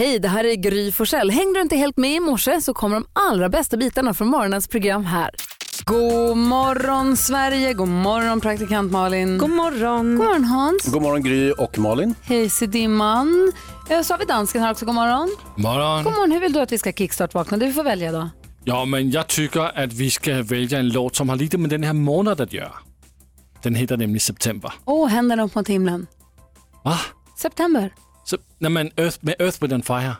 Hej, det här är Gry Forssell. Hängde du inte helt med i morse så kommer de allra bästa bitarna från morgonens program här. God morgon Sverige, god morgon praktikant Malin. God morgon. God morgon Hans. God morgon Gry och Malin. Hej Dimman. Eh, Så har vi dansken här också, god morgon. Morgon. God morgon, hur vill du att vi ska kickstart-vakna? Du får välja då. Ja, men jag tycker att vi ska välja en låt som har lite med den här månaden att göra. Den heter nämligen September. Åh, händerna upp mot himlen. Va? September. Nej, men Earth, med Earth, Wind and Fire.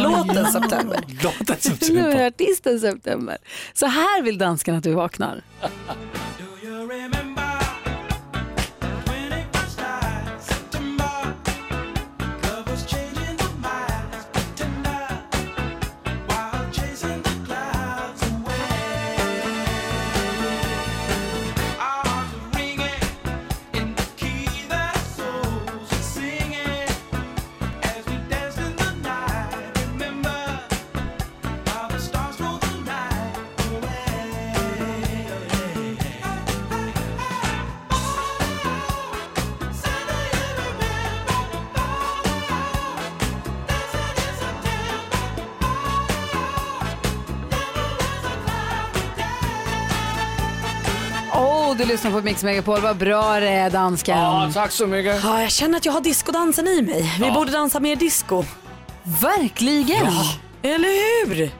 Låten September. Låten Nu är September. artisten September. Så här vill dansken att du vaknar. Du lyssnar på Mix Megapol. Vad bra det är, dansken. Ja, tack så mycket. Ja, jag känner att jag har diskodansen i mig. Vi borde dansa mer disco. Verkligen. Eller hur?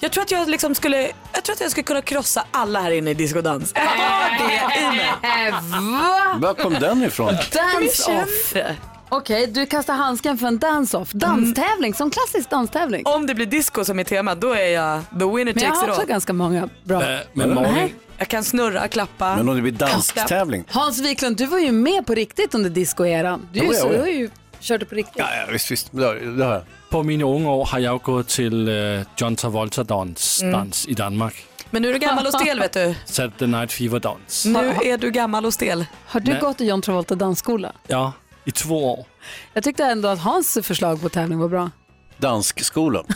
Jag tror att jag liksom skulle, jag tror att jag skulle kunna krossa alla här inne i diskodans. Jag har det i mig. Äh, va? Var kom den ifrån? Dance-off. Okej, du kastar handsken för en dance-off. Danstävling, som klassisk danstävling. Om det blir disco som är tema, då är jag the winner Men jag takes har it också all. ganska många bra. Äh, men Malin, Jag kan snurra, klappa. Men om det blir dansstävling? Hans Wiklund, du var ju med på riktigt under discoeran. Du, ja, så, ja. du har ju kört på riktigt. Ja, ja visst, visst. Det har, jag. på mina unga år har jag gått till uh, John Travolta dans, dans i Danmark. Men nu är du gammal och stel vet du. Saturday Night Fever dans. Nu är du gammal och stel. Har du Nej. gått i John Travolta dansskola? Ja, i två år. Jag tyckte ändå att Hans förslag på tävling var bra. Danskskolan.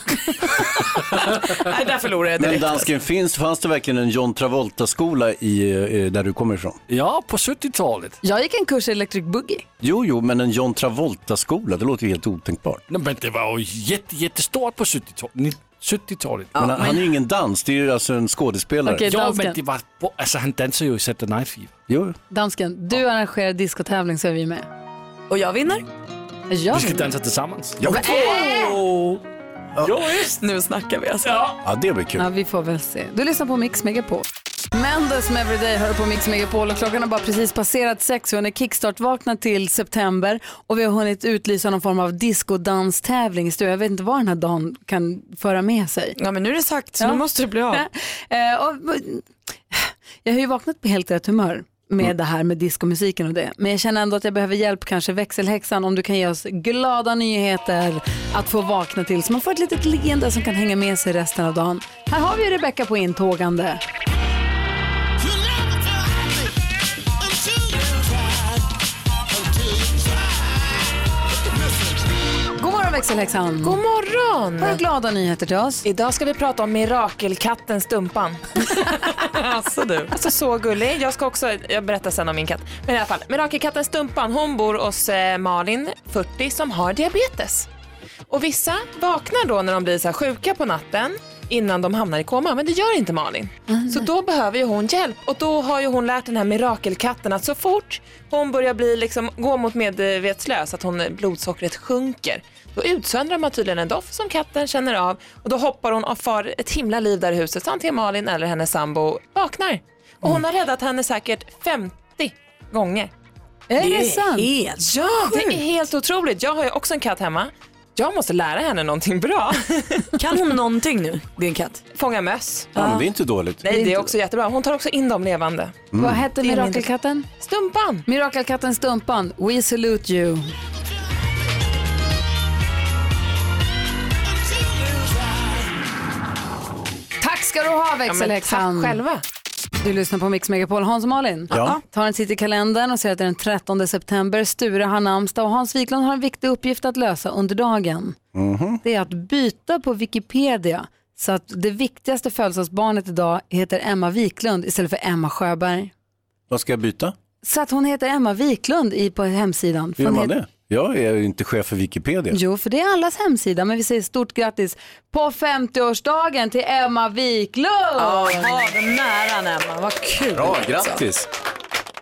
Nej, där förlorade jag Men direkt. dansken, finns, fanns det verkligen en John Travolta-skola i, eh, där du kommer ifrån? Ja, på 70-talet. Jag gick en kurs i Electric Boogie. Jo, jo, men en John Travolta-skola, det låter ju helt otänkbart. Nej, men det var ju jätte, jättestort på 70-talet. Ni- 70-talet. men han, han är ju ingen dans, det är ju alltså en skådespelare. Okej. Ja, dansken. men det var, alltså han dansar ju i Saturday Night Fever. Jo, Dansken, du arrangerar discotävling så är vi med. Och jag vinner. Jag Vi ska dansa tillsammans. ja, Jo, visst. Nu snackar vi alltså. ja det blir kul. Ja, vi får väl se. Du lyssnar på Mix Megapol. Mendes med Everyday hör på Mix Megapol och klockan har bara precis passerat sex. Vi har kickstart vaknat till september och vi har hunnit utlysa någon form av discodanstävling. Jag vet inte vad den här dagen kan föra med sig. Ja men nu är det sagt, så Ja. nu måste det bli av. Eh, och, jag har ju vaknat på helt rätt humör med det här med diskomusiken och det. Men jag känner ändå att jag behöver hjälp, kanske växelhäxan, om du kan ge oss glada nyheter att få vakna till så man får ett litet leende som kan hänga med sig resten av dagen. Här har vi Rebecca på intågande. Morgon växelhäxan! God morgon! Har du glada nyheter till oss? Idag ska vi prata om mirakelkatten Stumpan. Alltså du. Alltså så gullig. Jag ska också, jag berättar sen om min katt. Men i alla fall, mirakelkatten Stumpan, hon bor hos eh, Malin, 40, som har diabetes. Och vissa vaknar då när de blir så här sjuka på natten innan de hamnar i koma, men det gör inte Malin. Så då behöver ju hon hjälp och då har ju hon lärt den här mirakelkatten att så fort hon börjar bli liksom, gå mot medvetslös, att hon, blodsockret sjunker, då utsöndrar man tydligen en doft som katten känner av och då hoppar hon och far ett himla liv där i huset så antingen Malin eller hennes sambo vaknar. Och hon har räddat henne säkert 50 gånger. Är det, Det sant? helt Ja, det är helt otroligt. Jag har ju också en katt hemma. Jag måste lära henne någonting bra. Kan hon någonting nu, din katt? Fånga möss. Ja, men det är inte dåligt. Nej, det är också jättebra. Hon tar också in dem levande. Vad hette mirakelkatten? Stumpan! Mirakelkatten Stumpan, we salute you. Ska du ha Ja, växelhäxan. tack själva. du lyssnar på Mix Megapol. Hans och Malin. Ja. Tar en titt i kalendern och ser att det är den 13 september. Sture har namnsdag och Hans Wiklund har en viktig uppgift att lösa under dagen. Det är att byta på Wikipedia så att det viktigaste födelsedagsbarnet idag heter Emma Wiklund istället för Emma Sjöberg. Vad ska jag byta? Så att hon heter Emma Wiklund i, på hemsidan. Hur gör man heter- det? Jag är ju inte chef för Wikipedia. Jo, för det är allas hemsida, men vi säger stort grattis på 50-årsdagen till Emma Wiklund! Ja, den nära Emma, vad kul. Bra, grattis.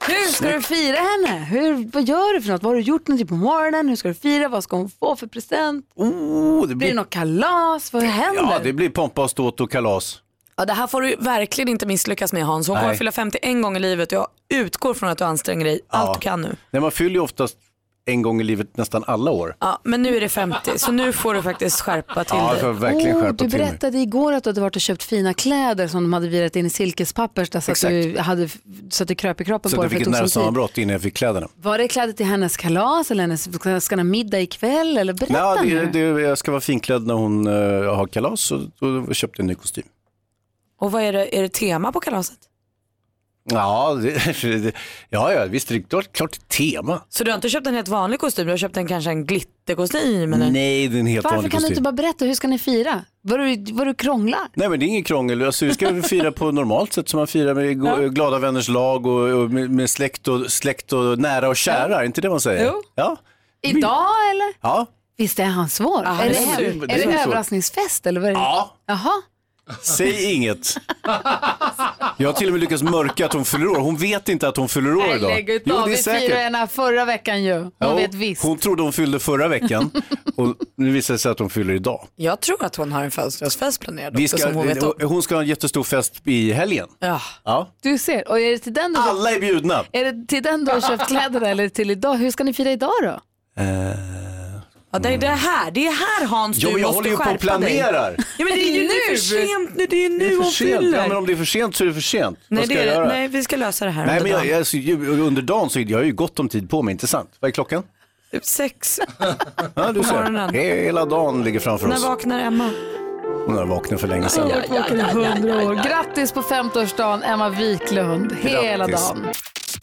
Hur ska du fira henne? Hur, vad gör du för något? Vad har du gjort någonting på morgonen? Hur ska du fira? Vad ska hon få för present? Oh, det Blir det blir, något kalas? Vad händer? ja, det blir pompa och ståt och kalas. Ja, det här får du verkligen inte misslyckas med Hans. Hon kommer fylla 51 gånger i livet och jag utgår från att du anstränger dig allt du kan nu. Nej, man fyller ju oftast en gång i livet nästan alla år. Ja, men nu är det 50 så nu får du faktiskt skärpa till Ja, jag dig. får verkligen Åh, skärpa du till mig. berättade igår att du hade varit och köpt fina kläder som de hade virat in i silkespapper så att, Exakt. du hade, så att det kröp i kroppen Så på dig jag för fick det ett nervsammanbrott innan jag fick kläderna. Var det kläder till hennes kalas eller hennes, ska han ha middag ikväll? Eller berätta Nej, det, det, jag ska vara finklädd när hon eh, har kalas och då köpte jag en ny kostym. Och vad är det, är det tema på kalaset? Ja, det, det, ja, ja visst, det är klart, det tema. Så du har inte köpt en helt vanlig kostym, du har köpt en kanske en glitterkostym? Eller? Nej, det är en helt Varför vanlig kan du kostym. inte bara berätta, hur ska ni fira? Vad du, vad du krånglar? Nej men det är inget krångel, alltså, vi ska fira på normalt sätt som man firar med go- glada vänners lag och, och med, med släkt, och, släkt och nära och kära, är inte det man säger? Jo. Ja. Idag eller? Ja. Visst är han svår? Ah, är det, det är synd, det är det så. överraskningsfest eller vad är det? ja, Jaha. Säg inget. Jag har till och med lyckats mörka att hon fyller år. Hon vet inte att hon fyller år Nej, idag. lägg ut Jo, av. det är Vi firade säkert. henne förra veckan ju. Hon Ja, vet visst. Hon trodde hon fyllde förra veckan och nu visar det sig att hon fyller idag. Jag tror att hon har en födelsedagsfest planerad Vi också ska, som hon vet om. hon ska ha en jättestor fest i helgen. Ja. Ja. Du ser. Och är det till den du, Alla är bjudna. är det till den du har köpt kläderna eller till idag? Hur ska ni fira idag då? Ja, det är det här, det är här Hans Jo, du men jag måste håller ju på och skärpa dig. planerar. Ja, men det är ju Nu. för sent nu, det är nu är hon sent. fyller. Ja, men om det är för sent så är det för sent. nej, Vad ska det jag är, göra? nej, vi ska lösa det här Nej, under men jag, dagen. jag, alltså, ju- under dagen så jag har ju gott om tid på mig, inte sant? Vad är klockan? Sex. Ja, du ser. morgonen. Hela dagen ligger framför När oss. vaknar Emma? Hon har vaknat för länge sedan. Ja, ja, ja, 100 år. Grattis på 50-årsdagen Emma Wiklund. Hela Grattis. dagen.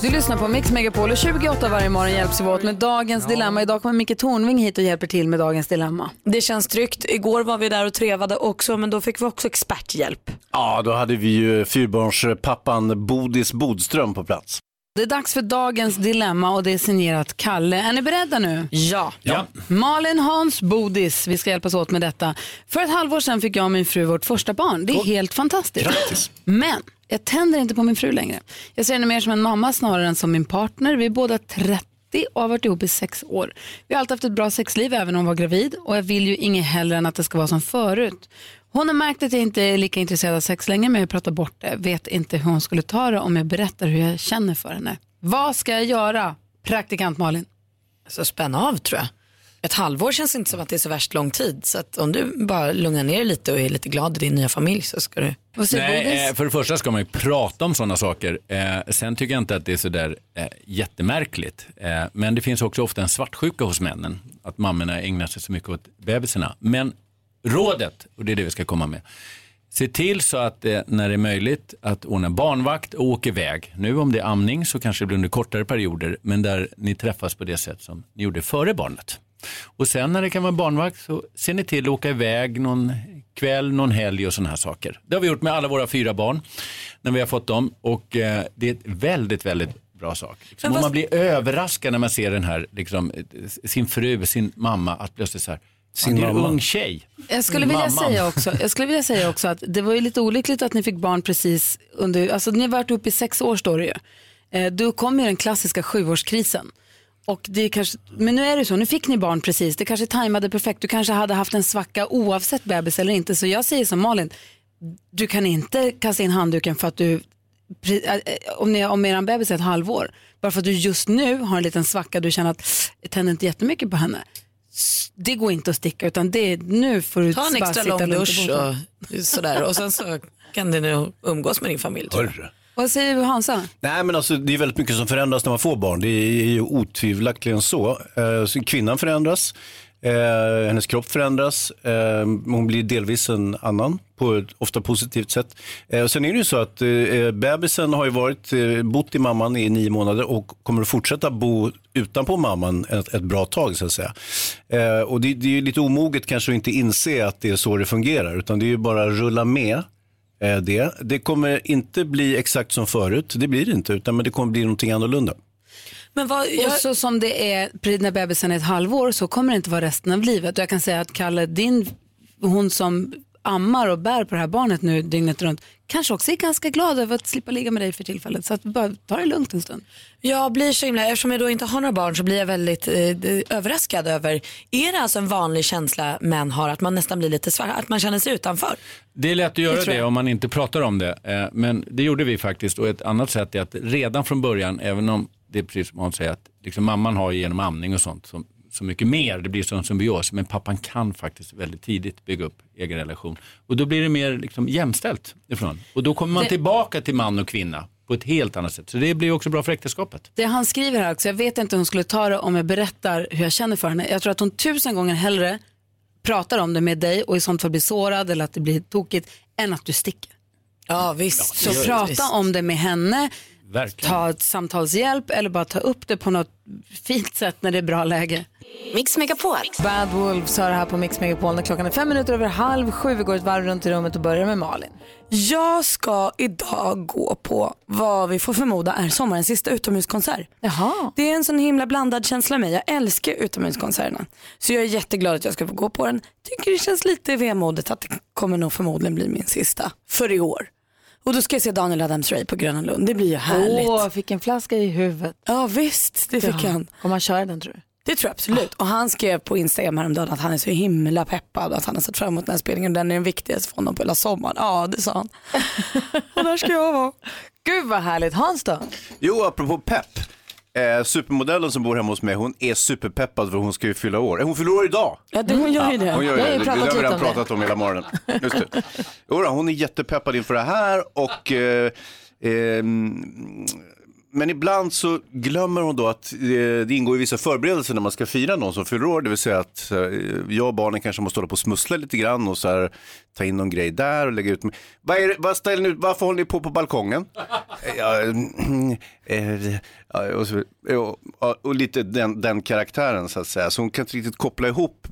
Du lyssnar på Mix Megapol och 28 varje morgon hjälps vi åt med dagens dilemma. Idag kommer Micke Tornving hit och hjälper till med dagens dilemma. Det känns tryggt. Igår var vi där och trevade också men då fick vi också experthjälp. Ja, då hade vi ju fyrbarnspappan Bodis Bodström på plats. Det är dags för dagens dilemma och det är signerat Kalle. Är ni beredda nu? Ja. Ja. Malin, Hans, Bodis, vi ska hjälpas åt med detta. För ett halvår sedan fick jag och min fru vårt första barn. Det är helt fantastiskt. Grattis. Men jag tänder inte på min fru längre. Jag ser henne mer som en mamma snarare än som min partner. Vi är båda 30 och har varit ihop i sex år. Vi har alltid haft ett bra sexliv även om hon var gravid och jag vill ju inget hellre än att det ska vara som förut. Hon har märkt att jag inte är lika intresserad av sex längre men jag pratar bort det. Vet inte hur hon skulle ta det om jag berättar hur jag känner för henne. Vad ska jag göra? Praktikant Malin. Så spänn av tror jag. Ett halvår känns inte som att det är så värst lång tid. Så om du bara lugnar ner dig lite och är lite glad i din nya familj så ska du... Nej, eh, för det första ska man ju prata om sådana saker. Eh, sen tycker jag inte att det är sådär eh, jättemärkligt. Eh, men det finns också ofta en svartsjuka hos männen. Att mammorna ägnar sig så mycket åt bebisarna. Men rådet, och det är det vi ska komma med. Se till så att eh, när det är möjligt att ordna barnvakt och åka iväg. Nu om det är amning så kanske det blir under kortare perioder. Men där ni träffas på det sätt som ni gjorde före barnet. Och sen när det kan vara barnvakt så ser ni till att åka iväg någon kväll, någon helg och sådana här saker. Det har vi gjort med alla våra fyra barn när vi har fått dem och eh, det är ett väldigt, väldigt bra sak. Liksom, vad- man blir överraskad när man ser den här, liksom, eh, sin fru, sin mamma, att plötsligt så här, Sin "Ja, det är en mamma." ung tjej. Jag skulle, vilja Mamman. säga också, jag skulle vilja säga också att det var ju lite olyckligt att ni fick barn precis under, alltså ni har varit uppe i sex år står det ju. Eh, Då kom ju den klassiska sjuårskrisen. Och det kanske, men nu är det så, nu fick ni barn precis, det kanske tajmade perfekt, du kanske hade haft en svacka oavsett bebis eller inte. Så jag säger som Malin, du kan inte kasta in handduken för att du, äh, äh, om, ni, om er bebis är ett halvår, bara för att du just nu har en liten svacka, du känner att jag tänder inte jättemycket på henne. Det går inte att sticka utan det, är- nu får du Ta en bara extra sitta lång dusch och sådär. Och sen så kan du nu umgås med din familj. tror jag. Hörru. Vad säger du Hansa? Nej men alltså det är väldigt mycket som förändras när man får barn. Det är ju otvivelaktigt eh, så. Kvinnan förändras, eh, hennes kropp förändras, eh, hon blir delvis en annan på ett ofta positivt sätt. Eh, sen är det ju så att eh, bebisen har ju varit, eh, bott i mamman i nio månader och kommer att fortsätta bo utanpå mamman ett, ett bra tag så att säga. Eh, och det, det är ju lite omoget kanske att inte inse att det är så det fungerar utan det är ju bara att rulla med det. Det kommer inte bli exakt som förut, det blir det inte, utan men det kommer bli någonting annorlunda. Men vad, Och jag, så som det är när bebisen är ett halvår så kommer det inte vara resten av livet. Och jag kan säga att Kalle, din, hon som ammar och bär på det här barnet nu dygnet runt, kanske också är ganska glad över att slippa ligga med dig för tillfället. Så att bara ta det lugnt en stund. jag blir så himla, eftersom jag då inte har några barn så blir jag väldigt eh, överraskad över, är det alltså en vanlig känsla män har att man nästan blir lite svart, att man känner sig utanför? Det är lätt att göra det, om man inte pratar om det. Eh, Men det gjorde vi faktiskt och ett annat sätt är att redan från början, även om det är precis som hon säger att liksom mamman har genom amning och sånt så, så mycket mer, det blir som en symbios, men pappan kan faktiskt väldigt tidigt bygga upp egen relation. Och då blir det mer liksom jämställt ifrån. Och då kommer man Det- tillbaka till man och kvinna på ett helt annat sätt. Så det blir också bra för äktenskapet. Det han skriver här också, jag vet inte hur hon skulle ta det om jag berättar hur jag känner för henne. Jag tror att hon tusen gånger hellre pratar om det med dig och i sånt fall blir sårad eller att det blir tokigt än att du sticker. Ja visst. Så prata om det med henne, Verkligen. ta ett samtalshjälp eller bara ta upp det på något fint sätt när det är bra läge. Mix Megapol. Bad Wolves hör här på Mix Megapol när klockan är fem minuter över halv sju. Vi går ett varv runt i rummet och börjar med Malin. Jag ska idag gå på vad vi får förmoda är sommarens sista utomhuskonsert. Jaha. Det är en sån himla blandad känsla i mig. Jag älskar utomhuskonserterna. Så jag är jätteglad att jag ska få gå på den. Tycker det känns lite vemodigt att det kommer nog förmodligen bli min sista för i år. Och då ska jag se Daniel Adams-Ray på Gröna Lund. Det blir ju härligt. Åh, fick en flaska i huvudet. Ja visst, det fick han. Kommer han köra den tror du? Det tror jag absolut. Och han skrev på Instagram häromdagen att han är så himla peppad och att han har sett fram emot den här spelningen. Den är den viktigaste för honom på hela sommaren. Ja, det sa han. och där ska jag vara. Gud vad härligt. Hans då? Jo, apropå pepp. Eh, supermodellen som bor hemma hos mig, hon är superpeppad för hon ska ju fylla år. Eh, Hon fyller år idag. Ja, det, hon gör ju det. Hon gör Jag har det. ju Det pratat har vi lite redan om det. pratat om hela morgonen. Just det. Jo, då, hon är jättepeppad inför det här och eh, ehm, men ibland så glömmer hon då att eh, det ingår i vissa förberedelser när man ska fira någon som fyller år. Det vill säga att eh, jag och barnen kanske måste hålla på och smussla lite grann och så här, ta in någon grej där och lägga ut. Vad är det, vad ställer ni varför håller ni på på balkongen? eh, och, så, och, och lite den, den karaktären så att säga. Så hon kan inte riktigt koppla ihop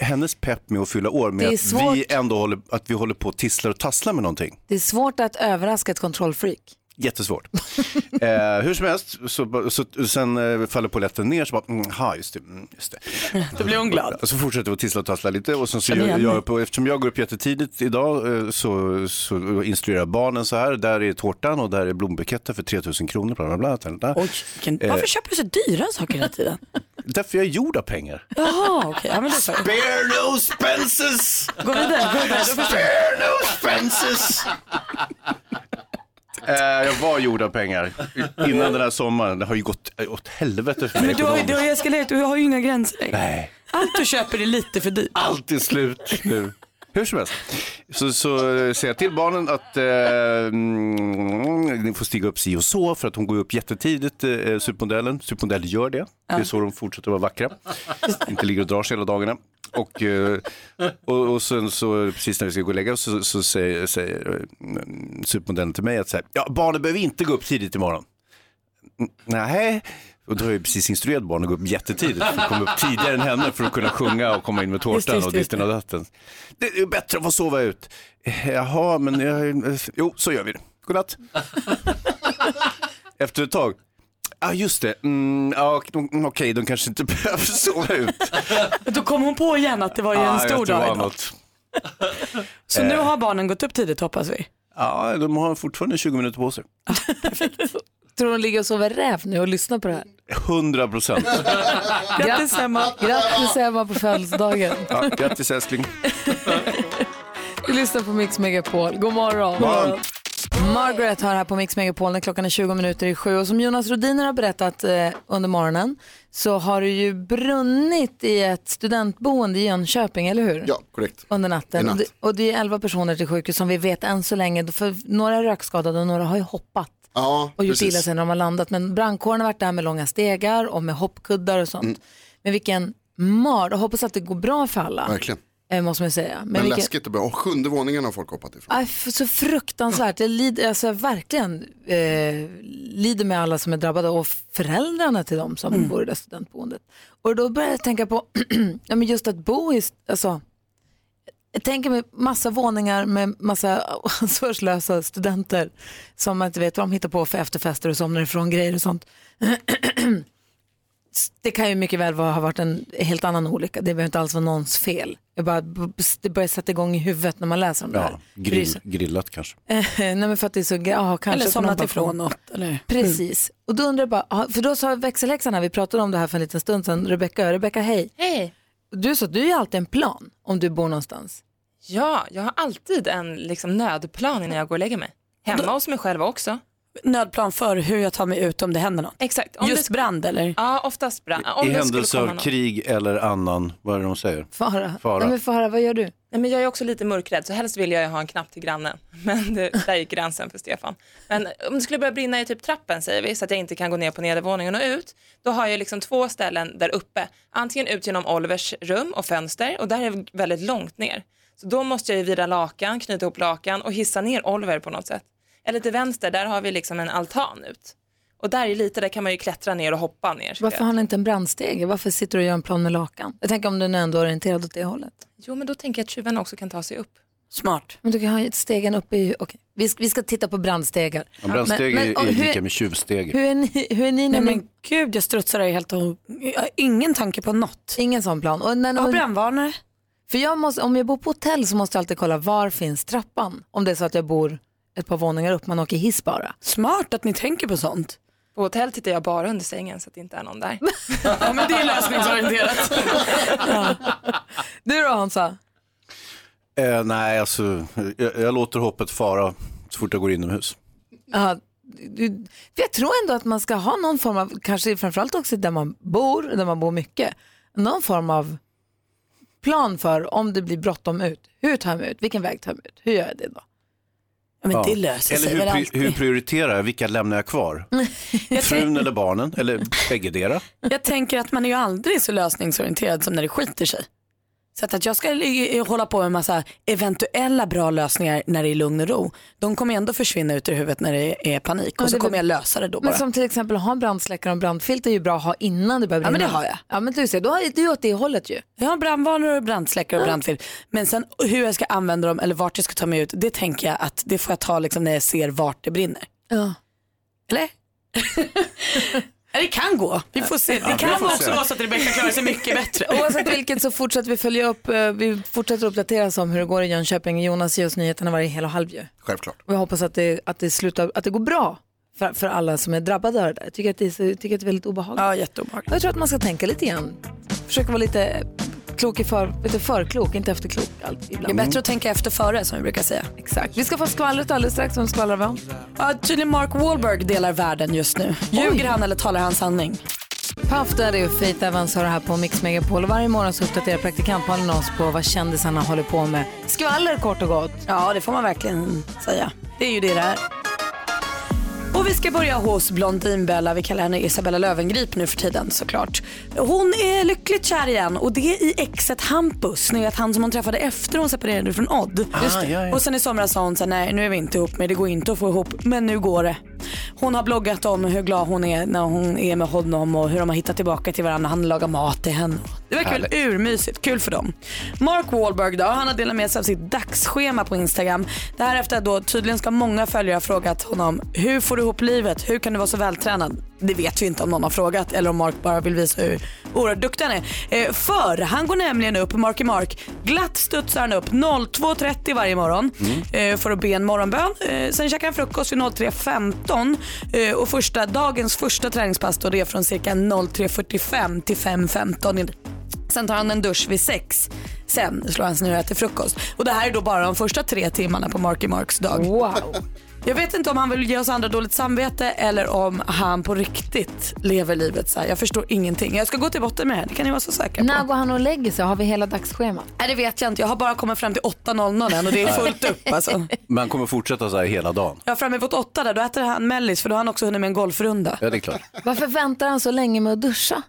hennes pepp med att fylla år med att vi ändå håller, att vi håller på och tisslar och tasslar med någonting. Det är svårt att överraska ett kontrollfreak. Jättesvårt. eh, hur som helst, så, så, sen eh, faller polletten ner så bara, mm, ha, just det, mm, just det. Då blir hon glad. Och så fortsätter vi att tissla och tassla lite och sen så jag mig. på, eftersom jag går upp jättetidigt idag eh, så, så instruerar jag barnen så här, där är tårtan och där är blombuketter för 3000 kronor. Bla, bla, bla, bla, bla. Oj, vilken, varför köper du så dyra saker hela tiden? Därför jag är gjord av pengar. Jaha, okej. Ja, är så. Spare no expenses! Gå vidare. Gå jag. Spare no expenses! Eh, jag var gjord av pengar innan den här sommaren. Det har ju gått åt helvete för mig Men du har, du har ju eskalerat, du har ju inga gränser. Nej. Allt du köper är lite för dyrt. allt är slut nu. Hur som helst. Så, så säger jag till barnen att eh, mm, ni får stiga upp si och så för att hon går upp jättetidigt, eh, supermodellen. Supermodell gör det. Det är så de fortsätter vara vackra. Inte ligger och drar sig hela dagarna. Och, eh, och, och sen så precis när vi ska gå och lägga oss så, så säger, säger eh, supermodellen till mig att så här, ja, barnen behöver inte gå upp tidigt imorgon. Nej, och då har jag precis instruerat barnen att gå upp jättetidigt för att komma upp tidigare än henne för att kunna sjunga och komma in med tårtan och ditten och datten. Det är bättre att få sova ut. Eh, Jaha, men jag, jo, så gör vi det. Godnatt. Efter ett tag, ja ah, just det, mm, ja, ok- okej, de kanske inte behöver sova ut. Då kom hon på igen att det var ju en Ah, stor dag var idag. något. Så nu har barnen gått upp tidigt hoppas vi. Ja, de har fortfarande 20 minuter på sig. Tror hon ligger och sover räv nu och lyssnar på det här? 100 procent. Grattis Emma. Grattis Emma på födelsedagen. Ja, grattis älskling. Du lyssnar på Mix Megapol. God morgon. morgon. Margaret har här på Mix Megapol när klockan är 20 minuter i sju. Och som Jonas Rodiner har berättat eh, under morgonen så har det ju brunnit i ett studentboende i Jönköping, eller hur? Ja, korrekt. Under natten. I natt. Och, det, och det är 11 personer till sjukhus som vi vet än så länge. För några är rökskadade och några har ju hoppat Ja, och gjort precis. illa sig när de har landat. Men brandkåren har varit där med långa stegar och med hoppkuddar och sånt. Mm. Men vilken mar, jag hoppas att det går bra för alla. Verkligen. Eh, måste man säga. Men Men läskigt och bra. Och sjunde våningen har folk hoppat ifrån. Aj, så fruktansvärt. Jag lider, alltså, verkligen eh, lider med alla som är drabbade och föräldrarna till dem som bor i det studentboendet. Och då börjar jag tänka på ja, men just att bo i, alltså, jag tänker mig massa våningar med massa ansvarslösa studenter som man inte vet vad de hittar på för efterfester och somnar ifrån grejer och sånt. det kan ju mycket väl vara, ha varit en helt annan olycka. Det behöver inte alls vara någons fel. Jag bara, det börjar sätta igång i huvudet när man läser om det här. Ja, grill, grillat kanske. Nej men för att det är så, ja, kanske. Eller somnat ifrån bara- något. Eller? Precis. Och då undrar jag bara, för då sa växelhäxan här, vi pratade om det här för en liten stund sedan, Rebecka, Rebecka hej. Hej! Du sa att du är alltid en plan om du bor någonstans. Ja, jag har alltid en liksom, nödplan innan jag går och lägger mig. Hemma hos mig själv också. Nödplan för hur jag tar mig ut om det händer något. Exakt. Om Just det, brand eller? ja, oftast brand. Om I det skulle händelse av krig eller annan, vad är det de säger? Fara. Fara. Nej, men Fara, vad gör du? Nej, men jag är också lite mörkrädd så helst vill jag ju ha en knapp till grannen. Men det, där gick gränsen för Stefan. Men om det skulle börja brinna i typ trappen säger vi så att jag inte kan gå ner på nedervåningen och ut. Då har jag liksom två ställen där uppe. Antingen ut genom Olivers rum och fönster och där är det väldigt långt ner. Så då måste jag ju vira lakan, knyta ihop lakan och hissa ner Oliver på något sätt. Eller till vänster, där har vi liksom en altan ut. Och där är lite, där kan man ju klättra ner och hoppa ner. Varför har ni inte en brandstege? Varför sitter du och gör en plan med lakan? Jag tänker om du nu ändå är orienterad åt det hållet. Jo, men då tänker jag att tjuvarna också kan ta sig upp. Smart. Men du kan ha ett stegen uppe i... Okej, vi, ska, vi ska titta på brandstegar. En brandsteg Men- men, är, är hur- lika med tjuvsteg. Hur är ni, hur är ni när Nej ni... men gud jag strutsar helt och jag har ingen tanke på något. Ingen sån plan. Och när, Jag har brandvarnare. för jag måste, om jag bor på hotell så måste jag alltid kolla var finns trappan. Om det är så att jag bor ett par våningar upp, man åker hiss bara. Smart att ni tänker på sånt. På hotell tittar jag bara under sängen så att det inte är någon där. Ja men det är lösningsorienterat. Du då Hansa? Eh, nej, alltså, jag, jag låter hoppet fara så fort jag går inomhus. Ja, du, för jag tror ändå att man ska ha någon form av, kanske framförallt också där man bor, där man bor mycket, någon form av plan för om det blir bråttom ut. Hur tar jag mig ut? Vilken väg tar jag mig ut? Hur gör jag det då? Men Ja. det löser Eller sig hur, väl alltid. hur prioriterar jag? Vilka lämnar jag kvar? Frun eller barnen? Eller bäggedera? Jag tänker att man är ju aldrig så lösningsorienterad som när det skiter sig. Så att, att jag ska hålla på med en massa eventuella bra lösningar när det är lugn och ro. De kommer ändå försvinna ut ur huvudet när det är panik Ja, och så kommer jag lösa det då bara. Men som till exempel att ha en brandsläckare och en brandfilt är ju bra att ha innan det börjar Ja, brinna. men det har jag. Ja men du ser, då har du åt det hållet ju. Jag har brandvarnare och brandsläckare och brandfilm. Men sen hur jag ska använda dem eller vart jag ska ta mig ut, det tänker jag att det får jag ta liksom när jag ser vart det brinner. Ja. Eller? Ja, det kan gå. Vi får se. Det kan får också se. vara så att Rebecca klarar sig mycket bättre. Oavsett vilket så fortsätter vi följa upp, eh, vi fortsätter uppdateras om hur det går i Jönköping. Jonas ger oss nyheterna varje hel och halv ju. Självklart. Och jag hoppas att det, att det, slutar, att det går bra för, för alla som är drabbade av det där. Jag tycker att det tycker att det är väldigt obehagligt. Ja, jätteobehagligt. Jag tror att man ska tänka lite grann. Försöka vara lite klok i för, lite för klok, inte efter klok allt, Det är bättre att tänka efter före som vi brukar säga. Exakt. Vi ska få skvallret alldeles strax. Vem skvallrar vi om? Ja, tydligen Mark Wahlberg delar världen just nu. Ljuger han eller talar han sanning? Puff Daddy och Faith Evans har det här på Mix Megapol. Varje morgon så uppdaterar praktikantmalen oss på vad kändisarna håller på med. Skvaller kort och gott. Ja, det får man verkligen säga. Det är ju det det är. Och vi ska börja hos Blondinbella, vi kallar henne Isabella Lövengrip nu för tiden såklart. Hon är lyckligt kär igen och det är i exet Hampus, ni vet han som hon träffade efter hon separerade från Odd. Ah, ja, ja. Och sen i somras sa hon så här, nej nu är vi inte ihop men det går inte att få ihop, men nu går det. Hon har bloggat om hur glad hon är när hon är med honom och hur de har hittat tillbaka till varandra. Han lagar mat till henne. Det verkar väl urmysigt, kul för dem. Mark Wahlberg då, han har delat med sig av sitt dagsschema på Instagram. Det här efter att då tydligen ska många följare ha frågat honom, hur får du ihop livet? Hur kan du vara så vältränad? Det vet vi inte om någon har frågat eller om Mark bara vill visa hur oerhört duktig han är. Eh, för han går nämligen upp, Marky Mark, glatt studsar han upp 02.30 varje morgon eh, för att be en morgonbön. Eh, sen käkar han frukost vid 03.15 eh, och första, dagens första träningspass då det är från cirka 03.45 till 5.15. Sen tar han en dusch vid sex. Sen slår han sig ner och äter frukost. Och det här är då bara de första tre timmarna på Marky Marks dag. Wow. Jag vet inte om han vill ge oss andra dåligt samvete eller om han på riktigt lever livet så här. Jag förstår ingenting. Jag ska gå till botten med det här, det kan ni vara så säkra på. När går han och lägger sig? Har vi hela dagsschemat? Nej det vet jag inte, jag har bara kommit fram till 8.00 än och det är fullt upp alltså. Man kommer fortsätta så här hela dagen. Jag har framme vid 8 där, då äter han mellis för då har han också hunnit med en golfrunda. Ja, det är klart. Varför väntar han så länge med att duscha?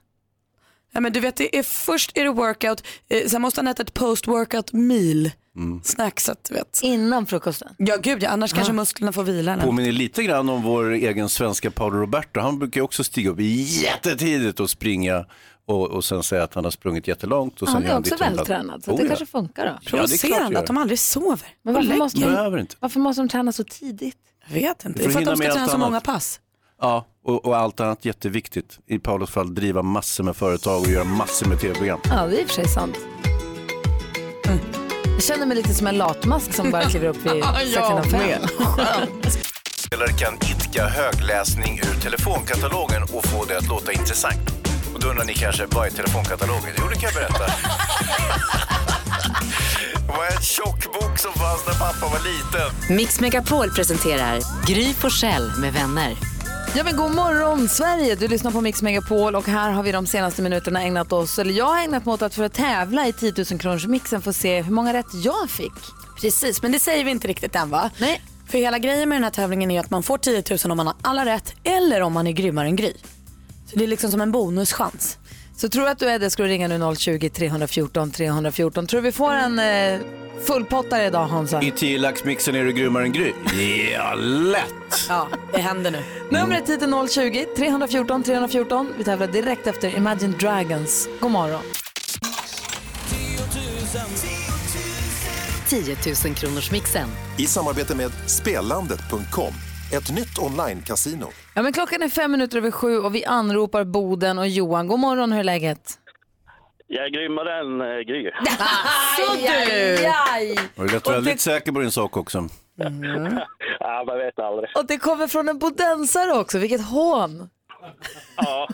Ja, men du vet, det är, först är det workout, eh, sen måste han äta ett post-workout meal. Snackset, du vet. Innan frukosten? Ja gud ja, annars kanske musklerna får vila. eller? Påminner lite grann om vår egen svenska Paolo Roberto. Han brukar ju också stiga upp jättetidigt och springa och, och sen säga att han har sprungit jättelångt. Och sen Han är också vältränad så Oh, det ja. kanske funkar då. Ja, Provocerande gör. att de aldrig sover. Men varför måste, inte. varför måste de träna så tidigt? Jag vet inte, För för att de ska träna så annat. många pass. Ja, och, och allt annat jätteviktigt. I Paulos fall driva massor med företag och göra massor med tv-program. Ja, det är i och för sig sant. Mm. Jag känner mig lite som en latmask som bara kliver upp vid innan fem. Spelare kan idka högläsning ur telefonkatalogen och få det att låta intressant. Och då undrar ni kanske, vad är telefonkatalogen? Jo, det kan jag berätta. Det var en tjock bok som fanns när pappa var liten. Mix Megapol presenterar Gry Forssell med vänner. Ja men god morgon Sverige, du lyssnar på Mix Megapol och här har vi de senaste minuterna ägnat oss, eller jag har ägnat mig åt att för att tävla i 10 000 kronors mixen få se hur många rätt jag fick. Precis, men det säger vi inte riktigt än va? Nej. För hela grejen med den här tävlingen är att man får 10 000 om man har alla rätt eller om man är grymmare än Gry. Så det är liksom som en bonuschans. Så tror du att du är det ska du ringa nu 020-314 314. Tror du vi får en eh, fullpottare idag Hansa? I 10 laxmixen är du grymmare än Gry. Ja, lätt! Ja, det händer nu. Numret hit är 020-314 314. Vi tävlar direkt efter Imagine Dragons. God morgon. 10 000 kronors mixen. I samarbete med Spelandet.com, ett nytt online-casino. Ja, men klockan är fem minuter över sju och vi anropar Boden och Johan. God morgon, hur är läget? Jag är grymmare än äh, Gry. Så du! Och du lät väldigt säker på din sak också. ja, man vet aldrig. Och det kommer från en bodensare också, vilket hån! Ja,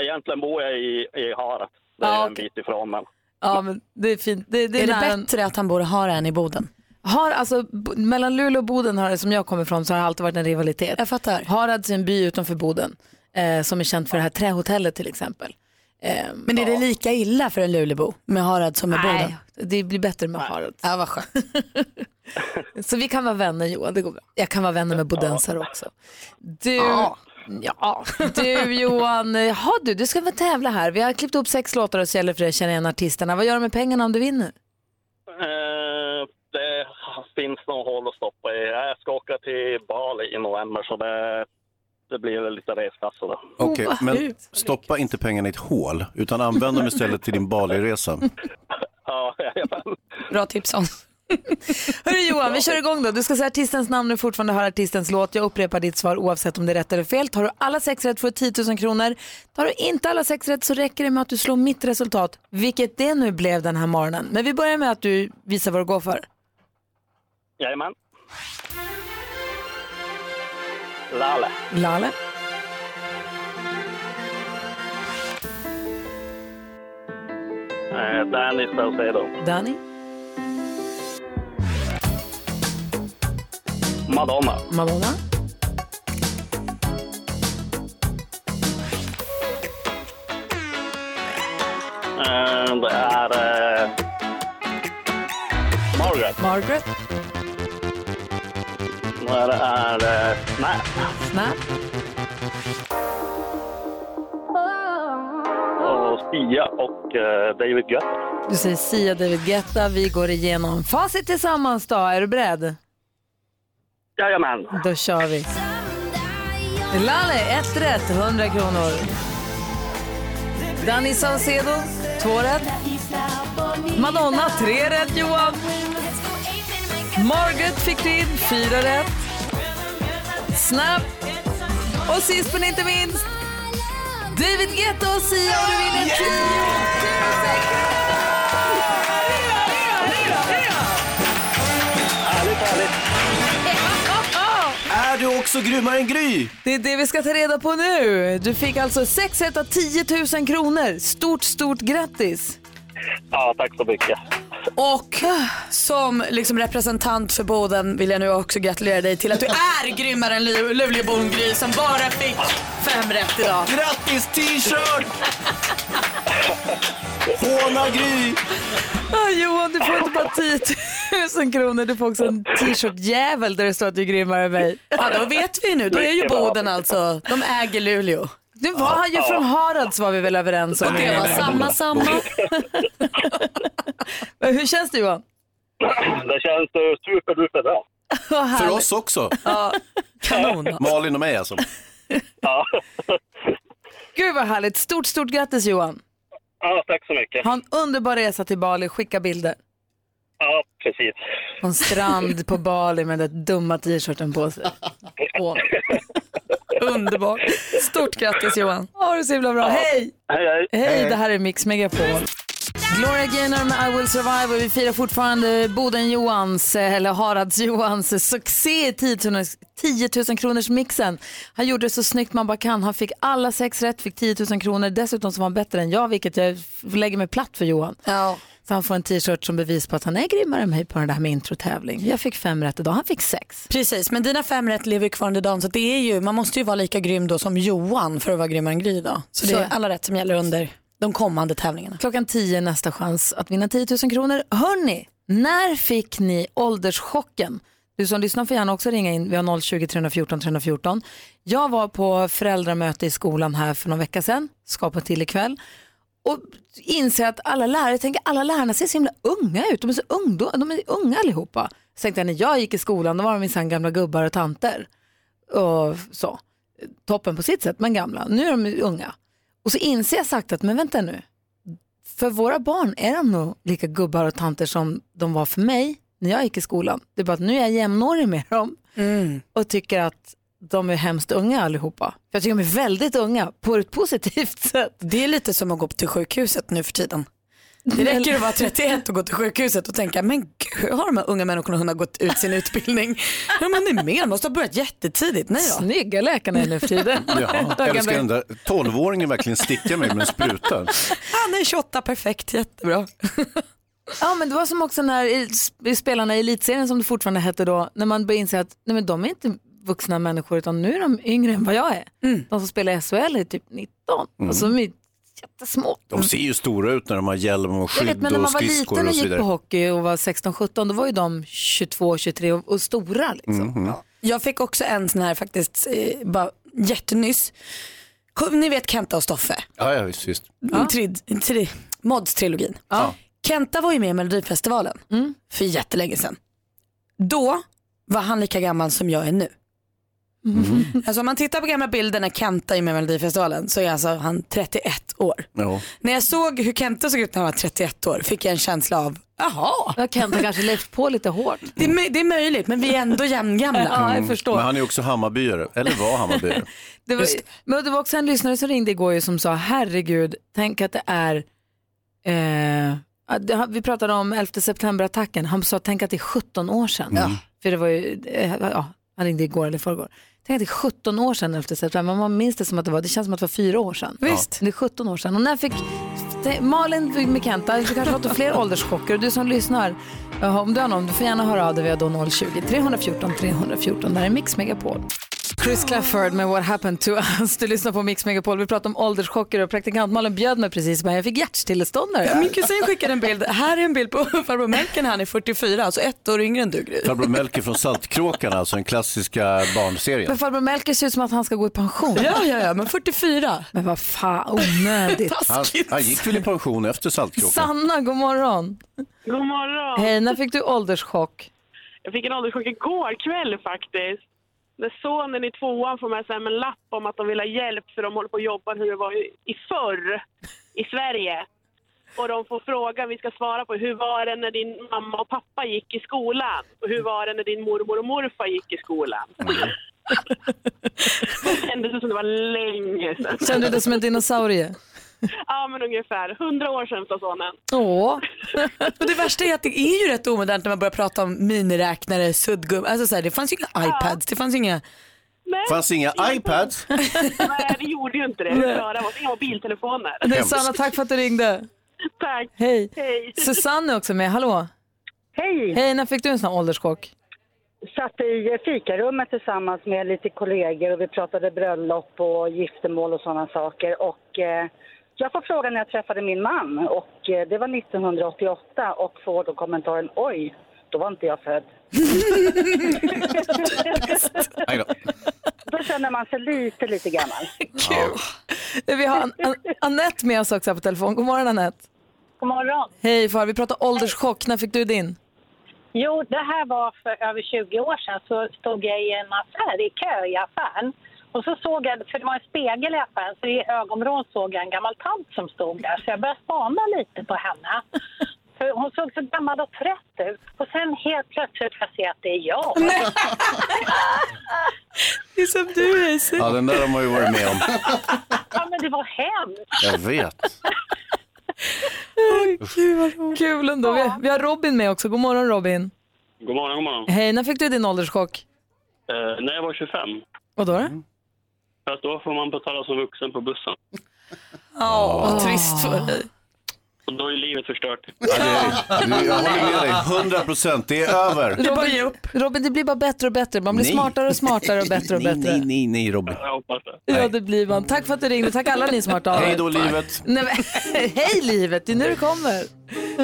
egentligen bor jag i, i Haret. Det är Ja, en okej. bit ifrån, men Ja, men det är fint. Det, det är, Är det bättre att han bor i Hara än i Boden? Har, alltså, mellan Luleå och Boden, har, det- som jag kommer ifrån, så har det alltid varit en rivalitet. Jag fattar. Harads är en by utanför Boden eh, som är känt för det här trähotellet till exempel. Eh, Men är det lika illa för en Lulebo med Harad som med Boden? nej, det blir bättre med Harald. Ja, vad skönt. Så vi kan vara vänner Johan, det går bra. Jag kan vara vänner med bodensare också. Du, ja. du Johan, jaha du, du ska väl tävla här. Vi har klippt upp sex låtar och så gäller det för dig att känna igen artisterna. Vad gör du med pengarna om du vinner? eh, det finns nog hål att stoppa i. Jag ska åka till Bali i november, så det, det blir väl lite reskassa då. Okej, vad men ut. stoppa inte pengarna i ett hål, utan använd dem istället till din Bali-resa. Ja, jajamän. Bra tips om. Hörru Johan, vi kör igång då. Du ska säga artistens namn och fortfarande höra artistens låt. Jag upprepar ditt svar oavsett om det är rätt eller fel. Tar du alla sex rätt får du 10 000 kronor. Tar du inte alla sex rätt så räcker det med att du slår mitt resultat, vilket det nu blev den här morgonen. Men vi börjar med att du visar vad du går för. Jajamän. Lale. Lale. Eh, Danny Saucedo. Danny. Madonna. Madonna. Eh, det är eh, Margaret. Margaret. Det är eh, Snap. Snap. Och Sia och eh, David Guetta. Du säger Sia, David Guetta. Vi går igenom facit tillsammans då. Är du beredd? Jajamän. Då kör vi. Lalle, ett rätt, 100 kronor. Danny Saucedo, två rätt. Madonna, tre rätt Johan. Margaret fick in, fyra rätt. Snap. Och sist men inte minst, David Guetta och Sia och du vinner 10 000 Härligt, härligt. Är du också grymmare än Gry? Det är det vi ska ta reda på nu. Du fick alltså 6 rätt av 10 000 kronor. Stort, stort grattis. Ja, tack så mycket. Och som liksom representant för Boden vill jag nu också gratulera dig till att du är grymmare än Lu- Luleåbon Gry som bara fick fem rätt idag. Grattis t-shirt! Håna Gry! Ah, Johan, du får inte bara 10 000 kronor, du får också en t-shirt-jävel där det står att du är grymmare än mig. Ja, då vet vi nu. Då är ju Boden alltså, de äger Luleå. Du var ju från Harads var vi väl överens om. Det var samma, samma. Hur känns det Johan? Det känns uh, superduper bra. För oss också. Ja, kanon. Malin och mig alltså. Ja. Gud vad härligt. Stort, stort grattis Johan. ja, tack så mycket. Ha en underbar resa till Bali. Skicka bilder. Ja, precis. På en strand på Bali med den dumma t-shirten på sig. Åh. Underbart. Stort grattis Johan. Ha det så himla bra. Hej! Hej, hej. Hej, det här är Mix Megapol. Gloria Gaynor med I will survive och vi firar fortfarande Boden Johans, eh, eller Harads Johans succé i 10 000, 10 000 kronors mixen. Han gjorde det så snyggt man bara kan. Han fick alla sex rätt, fick 10 000 kronor. Dessutom så var han bättre än jag, vilket jag lägger mig platt för Johan. Ja. Så han får en t-shirt som bevis på att han är grymmare än mig på den där med introtävling. Jag fick fem rätt idag, han fick sex. Precis, men dina fem rätt lever kvar under dagen så det är ju, man måste ju vara lika grym då som Johan för att vara grymmare än Gry då. Så det Så. är alla rätt som gäller under de kommande tävlingarna. Klockan 10 nästa chans att vinna 10 000 kronor. Hörni, när fick ni ålderschocken? Du som lyssnar får gärna också ringa in. Vi har 020 314 314. Jag var på föräldramöte i skolan här för någon vecka sedan, ska på till ikväll. Och inser att alla lärare, tänker alla lärarna ser så himla unga ut. De är så ungdom, de är unga allihopa. Så tänkte jag när jag gick i skolan då var de minsann gamla gubbar och tanter. Och så. Toppen på sitt sätt men gamla. Nu är de unga. Och så inser jag sagt att men vänta nu. För våra barn är de nog lika gubbar och tanter som de var för mig när jag gick i skolan. Det är bara att nu är jag jämnårig med dem och tycker att de är hemskt unga allihopa. Jag tycker de är väldigt unga på ett positivt sätt. Det är lite som att gå till sjukhuset nu för tiden. Det räcker att vara 31 och gå till sjukhuset och tänka, men gud, hur har de här unga människorna hunnit gått ut sin utbildning? Ja, man är med, de måste ha börjat jättetidigt. Nej då. Snygga läkarna är nu för tiden. Ja, älskar den där 12-åringen verkligen stickar mig med en spruta. Han är 28, perfekt, jättebra. Ja men det var som också när i- i spelarna i elitserien som det fortfarande hette då, när man började inse att nej, men de är inte vuxna människor utan nu är de yngre än vad jag är. De som spelar i SHL är typ 19 Mm. och så är de jättesmå. De ser ju stora ut när de har hjälm och Jag skydd vet, men när och man var skridskor liten och och så gick vidare. på hockey och var 16-17 då var ju de 22-23 och, och stora. Liksom. Mhm. Jag fick också en sån här faktiskt, eh, bara jättenyss. Ni vet Kenta och Stoffe? Ja, ja, visst, visst. Ja. Trid, tri, Mods-trilogin. Kenta var ju med i Melodifestivalen för jättelänge sedan. Då var han lika gammal som jag är nu. Alltså om man tittar på gamla bilder när Kenta är med i Melodifestivalen så är alltså han 31 år. Ja. När jag såg hur Kenta såg ut när han var 31 år fick jag en känsla av, jaha. Ha kanske levt på lite hårt. Det är, det är möjligt men vi är ändå jämngamla. Ja, jag förstår. Men han är också Hammarbyare, eller var Hammarbyare. Det var, men det var också en lyssnare som ringde igår som sa, herregud, tänk att det är, eh, vi pratade om 11 september-attacken, han sa tänk att det är 17 år sedan. För det var ju, eh, ja, han ringde igår eller förrgår. Tänk att det är 17 år sedan 11 september, man minns det som att det var, det känns som att det var fyra år sedan. Visst. Det är 17 år sedan. Och när fick det- Malin med Kenta, du kanske har fått fler ålderschocker och du som lyssnar, om du har någon, du får gärna höra av dig via då 020-314 314, där är Mix Megapol. Chris Clafford med What happened to us. Du lyssnar på Mix Megapol. Vi pratar om ålderschocker och praktikant Malin bjöd mig precis, men jag fick hjärtstillestånd. Min kusin skickade en bild, här är en bild på farbror Melken, han är 44, alltså ett år yngre än du Gry. Farbror Melker från Saltkråkan, alltså den klassiska barnserien. Men farbror Melker ser ut som att han ska gå i pension. Ja, ja, ja, men 44. Men vad fan, onödigt. Han, han gick väl i pension efter Saltkråkan? Sanna, god morgon. God morgon. Hej, när fick du ålderschock? Jag fick en ålderschock igår kväll faktiskt. När sonen i tvåan får med sig en lapp om att de vill ha hjälp för de håller på och jobbar hur det var i förr i Sverige. Och de får fråga, vi ska svara på hur var det när din mamma och pappa gick i skolan? Och hur var det när din mormor och morfar gick i skolan? det kändes som det var länge sedan. Kände du dig som en dinosaurie? Ja, men ungefär. Hundra år sedan, sa sonen. Åh. Och det värsta är att det är ju rätt omodernt när man börjar prata om miniräknare, suddgum, alltså så här, det fanns ju inga iPads, det fanns inga... fanns inga iPads. Nej, det gjorde ju inte det. Klara var Inga mobiltelefoner. Nej, Sanna, tack för att du ringde. Tack. Hej. Hej. Susanne är också med, hallå. Hej! Hej, när fick du en sån här ålderschock? Satt i fikarummet tillsammans med lite kollegor och vi pratade bröllop och giftermål och sådana saker. Och eh, jag får frågan när jag träffade min man och eh, det var 1988 och får då kommentaren oj, då var inte jag född. Då. Känner man sig lite, lite gammal. Vi har An- An- Anette med oss också här på telefon. God morgon Anette. God morgon. Hej far, vi pratar ålderschock. När fick du din? Jo, det här var för över 20 år sedan. Så stod jag i en affär, i kö i affären. Och så såg jag, för det var en spegel i affären, så i ögonvrån såg jag en gammal tant som stod där. Så jag började spana lite på henne. För hon såg så gammal och trött ut. Och sen helt plötsligt får jag se att det är jag. Det är som du Hayes. Ja, den där har man ju varit med om. Ja, men det var hemskt. Jag vet. Kul ändå. Vi, vi har Robin med också. God morgon Robin. God morgon, god morgon. Hej, när fick du din ålderschock? Eh, när jag var 25, Vad då? För att då får man betala som vuxen på bussen. Åh, trist för dig. Och då är livet förstört. Du, jag håller med dig, 100 procent. Det är över. Robin, Robin, det blir bara bättre och bättre. Man blir Nej. smartare och smartare och bättre och Nej, bättre. nej, nej, nej Robin. Jag hoppas det. Ja, det blir man. Tack för att du ringde. Tack alla ni som har hört av er. Hej då livet. Nej, men, hej livet, det är nu det kommer.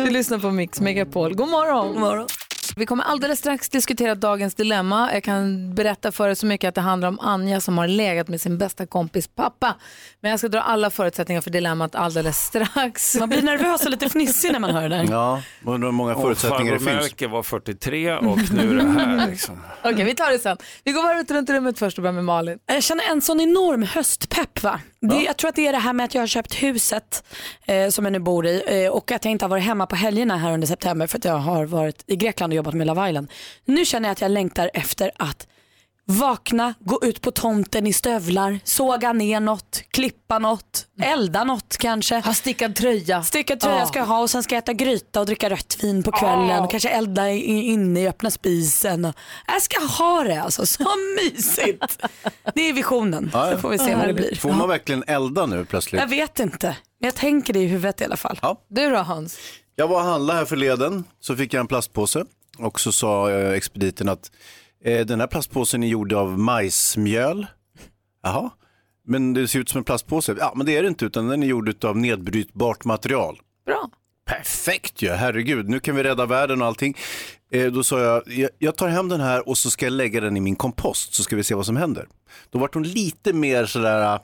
Du lyssnar på Mix Megapol. God morgon. God morgon. Vi kommer alldeles strax diskutera dagens dilemma. Jag kan berätta för er så mycket att det handlar om Anja som har legat med sin bästa kompis pappa. Men jag ska dra alla förutsättningar för dilemmat alldeles strax. Man blir nervös och lite fnissig när man hör det där. Ja, undrar hur många förutsättningar det finns. Melker var 43 och nu är det här liksom. Okej, vi tar det sen. Vi går varvet runt rummet först och börjar med Malin. Jag känner en sån enorm höstpepp. Va? Det, jag tror att det är det här med att jag har köpt huset eh, som jag nu bor i eh, och att jag inte har varit hemma på helgerna här under september för att jag har varit i Grekland och jobbat med Love Island. Nu känner jag att jag längtar efter att vakna, gå ut på tomten i stövlar, såga ner något, klippa något, elda något kanske. Ha stickad tröja. Stickad tröja Ja. ska jag ha och sen ska jag äta gryta och dricka rött vin på kvällen och kanske elda inne i öppna spisen. Och jag ska ha det alltså, så mysigt. Det är visionen, Ja, ja. så får vi se vad det blir. Får man verkligen elda nu plötsligt? Jag vet inte, men jag tänker det i huvudet i alla fall. Ja. Du då Hans? Jag var och handlade här förleden, så fick jag en plastpåse och så sa eh, expediten att den här plastpåsen är gjord av majsmjöl. Jaha, men det ser ut som en plastpåse. Ja, men det är det inte, utan den är gjord av nedbrytbart material. Bra. Perfekt ju, herregud, nu kan vi rädda världen och allting. Eh, då sa jag, jag, tar hem den här och så ska jag lägga den i min kompost så ska vi se vad som händer. Då var hon lite mer sådär,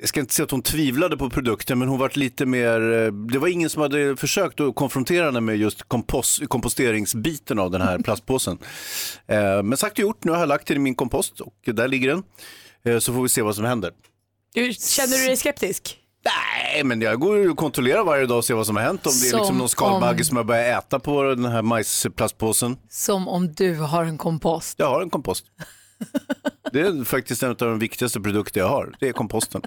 jag ska inte säga att hon tvivlade på produkten, men hon var lite mer, eh, det var ingen som hade försökt att konfrontera henne med just kompost, komposteringsbiten av den här plastpåsen. Eh, Men sagt och gjort, nu har jag lagt den i min kompost och där ligger den. Eh, Så får vi se vad som händer. Känner du dig skeptisk? Nej, men jag går och kontrollerar varje dag och ser vad som har hänt. Om det är Som liksom någon skalbagge om- som jag börjar äta på den här majsplastpåsen. Som om du har en kompost. Jag har en kompost. Det är faktiskt en av de viktigaste produkter jag har. Det är komposten.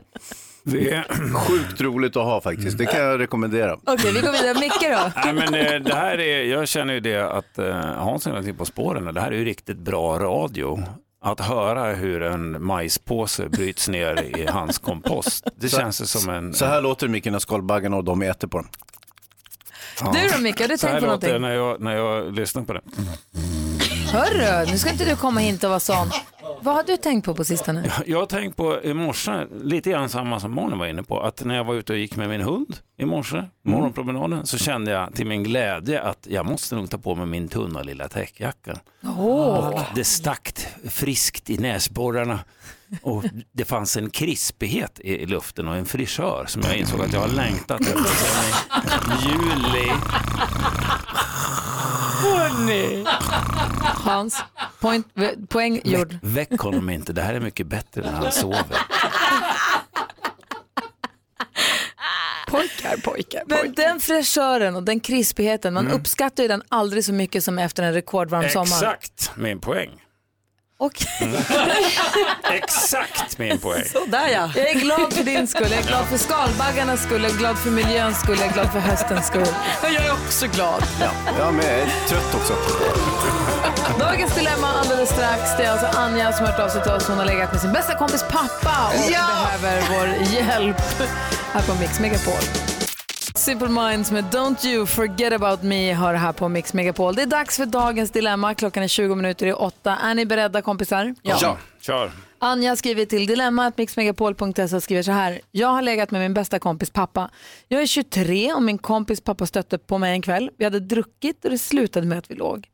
Det är... Sjukt roligt att ha faktiskt. Det kan jag rekommendera. Okej, vi går vidare. Micke då? Nej, men eh, det här är, jag känner ju det att eh, Hans är någonting på spåren. Det här är ju riktigt bra radio. Att höra hur en majspåse bryts ner i hans kompost. Det Så- känns ju som en... Så här låter det mycket när skalbaggarna och de äter på den. Du då Micke, har du Så här tänkt på låter det någonting? när jag, när jag lyssnar på det. Hörru, nu ska inte du komma hit och vara sån. Vad har du tänkt på på sistone? Jag har tänkt på i morse, lite grann samma som Malin var inne på, att när jag var ute och gick med min hund i morse, morgonpromenaden, så kände jag till min glädje att jag måste nog ta på mig min tunna lilla täckjacka. Och det stack friskt i näsborrarna och det fanns en krispighet i i luften och en frisör som jag insåg att jag har längtat efter sedan i juli. Hörni. Hans, point, poäng gjord. Väck honom inte, det här är mycket bättre när han sover. Pojkar, pojkar, Men den fräschören och den krispigheten, man uppskattar ju den aldrig så mycket som efter en rekordvarm sommar. Exakt min poäng. Och Exakt min poäng. Sådär ja. jag är glad för din skull, jag är glad för skalbaggarnas skull, jag är glad för miljöns skull, jag är glad för höstens skull. Jag är också glad. Ja, ja men jag är trött också. Dagens dilemma alldeles strax. Det är alltså Anja som har hört av sig till oss. Hon har legat med sin bästa kompis pappa och behöver vår hjälp här på Mix Megapol. Simple Minds med Don't You Forget About Me har här på Mix Megapol. Det är dags för dagens dilemma. Klockan är 20 minuter i åtta. Är ni beredda kompisar? Ja. Kör. Anja skriver till dilemma.mixmegapol.se och skriver så här. Jag har legat med min bästa kompis pappa. Jag är 23 och min kompis pappa stötte på mig en kväll. Vi hade druckit och det slutade med att vi låg.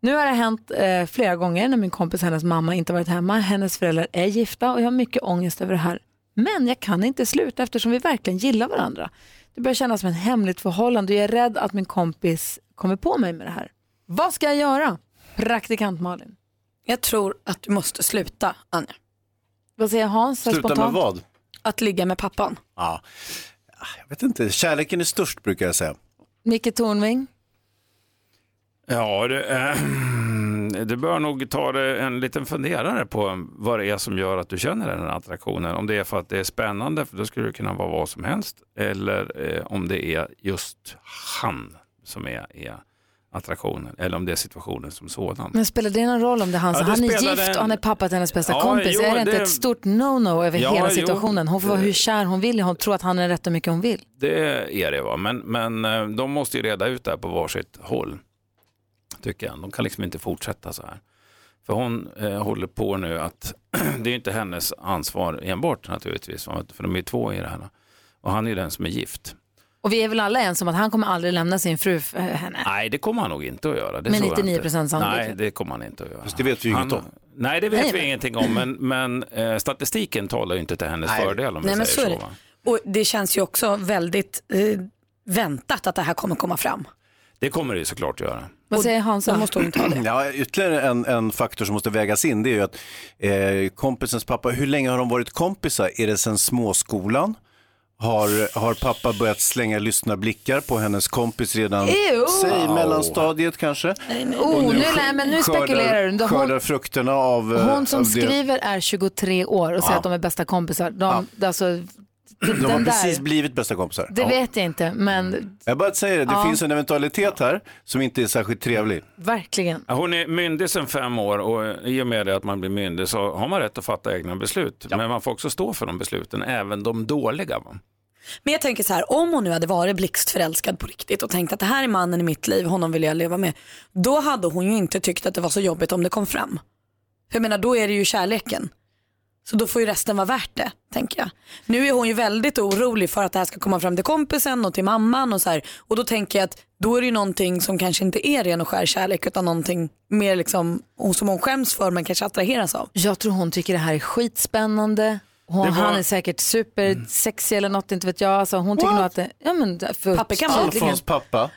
Nu har det hänt eh, flera gånger när min kompis och hennes mamma inte varit hemma. Hennes föräldrar är gifta och jag har mycket ångest över det här. Men jag kan inte sluta eftersom vi verkligen gillar varandra. Det börjar kännas som ett hemligt förhållande och jag är rädd att min kompis kommer på mig med det här. Vad ska jag göra? Praktikant Malin. Jag tror att du måste sluta, Anja. Vad säger Hans? Sluta med spontant? vad? Att ligga med pappan. Ja. Jag vet inte, kärleken är störst brukar jag säga. Micke Tornving? Ja, det, eh, du bör nog ta det en liten funderare på vad det är som gör att du känner den här attraktionen. Om det är för att det är spännande, för då skulle det kunna vara vad som helst. Eller eh, om det är just han som är, är attraktionen. Eller om det är situationen som sådan. Men spelar det någon roll om det är han? Ja, han är gift en- och han är pappa till hennes bästa Ja, kompis. jo, är det inte det- ett stort no-no över Ja, hela situationen? Hon får vara hur kär hon vill. Hon tror att han är rätt och mycket hon vill. Det är det, va? Men, men eh, de måste ju reda ut det här på varsitt håll. Tycker jag. De kan liksom inte fortsätta så här. För hon eh, håller på nu att, det är ju inte hennes ansvar enbart naturligtvis, för de är ju två i det här. Och han är ju den som är gift. Och vi är väl alla ens om att han kommer aldrig lämna sin fru för henne. Nej, det kommer han nog inte att göra. Det jag 99% inte. sannolikhet. Nej, det kommer han inte att göra. Fast det vet vi ju inget om. Nej, det vet Nej, vi men- ingenting om, men, men eh, statistiken talar ju inte till hennes Nej. fördel om Nej, vi men så säger så. det. va? Och det känns ju också väldigt eh, väntat att det här kommer komma fram. Det kommer det ju såklart att göra. Vad säger Hansa? måste hon ta det. Ja, ytterligare en, en faktor som måste vägas in det är ju att eh, kompisens pappa, hur länge har de varit kompisar? Är det sedan småskolan? Har, har pappa börjat slänga lyssna blickar på hennes kompis redan, Ew. säg mellanstadiet kanske? Oh, Och nu, nej, men nu skördar- spekulerar du. Skördar Hon, frukterna av... eh, hon som av det. skriver är 23 år och säger Ja. att de är bästa kompisar. De, alltså, De har den precis där, blivit bästa kompisar. det Ja. vet jag inte, men Jag bara säger det, det Ja. finns en eventualitet här som inte är särskilt trevlig. verkligen. Ja, Hon är myndig sedan fem år och i och med det att man blir myndig så har man rätt att fatta egna beslut. Men man får också stå för de besluten, även de dåliga. Va? Men jag tänker så här, om hon nu hade varit blixtförälskad på riktigt och tänkt att det här är mannen i mitt liv, honom vill jag leva med. Då hade hon ju inte tyckt att det var så jobbigt om det kom fram. För jag menar, då är det ju kärleken. Så då får ju resten vara värt det, tänker jag. Nu är hon ju väldigt orolig för att det här ska komma fram till kompisen och till mamman och så här. Och då tänker jag att då är det ju någonting som kanske inte är ren och skär kärlek utan någonting mer liksom och som hon skäms för men kanske attraheras av. Jag tror hon tycker det här är skitspännande. Hon, Det var- Han är säkert supersexig eller något, inte vet jag. Alltså, hon tycker nog att det... Ja, men, för, Pappa kan. Alfons pappa.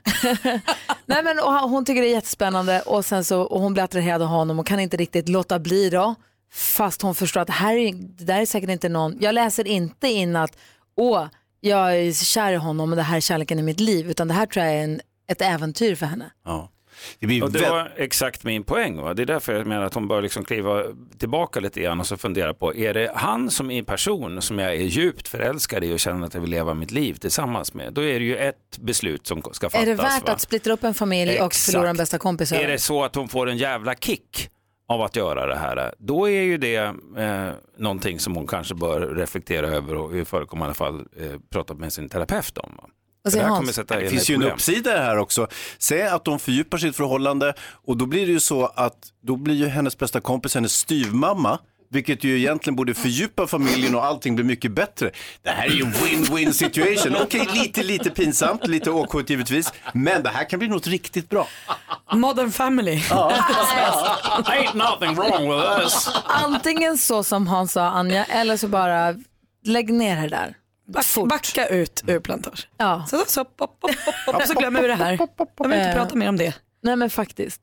Nej, men, och hon tycker det är jättespännande och, sen så, och hon blir attraherad av honom och kan inte riktigt låta bli då. Fast hon förstår att här är, det där är säkert inte någon, jag läser inte in att åh, jag är kär i honom och det här är kärleken i mitt liv. Utan det här tror jag är en, ett äventyr för henne. Ja. Det blir Och det var exakt min poäng. Va? Det är därför jag menar att hon bör liksom kliva tillbaka lite grann och så fundera på, är det han som är person som jag är djupt förälskad i och känner att jag vill leva mitt liv tillsammans med, då är det ju ett beslut som ska fattas. är det värt va? att splittra upp en familj och Exakt. förlora en bästa kompis? Är det så att hon får en jävla kick av att göra det här, då är ju det eh, någonting som hon kanske bör reflektera över och i förekommande fall eh, prata med sin terapeut om. Va? Det här Hans? kommer sätta Det in finns ju en uppsida här också. Säg att de fördjupar sitt förhållande och då blir det ju så att då blir ju hennes bästa kompis hennes styvmamma. Vilket ju egentligen borde fördjupa familjen och allting blir mycket bättre. Det här är ju en win-win situation. Okej, lite, lite pinsamt, lite awkward givetvis. Men det här kan bli något riktigt bra. Modern family. Ain't nothing wrong with us. Antingen så som Hans sa Anja eller så bara lägg ner det där. Back, backa ut ur plantage. Ja. Så, så, pop, pop, pop, pop, så glömmer vi det här. Jag vill inte prata mer om det. Nej men faktiskt.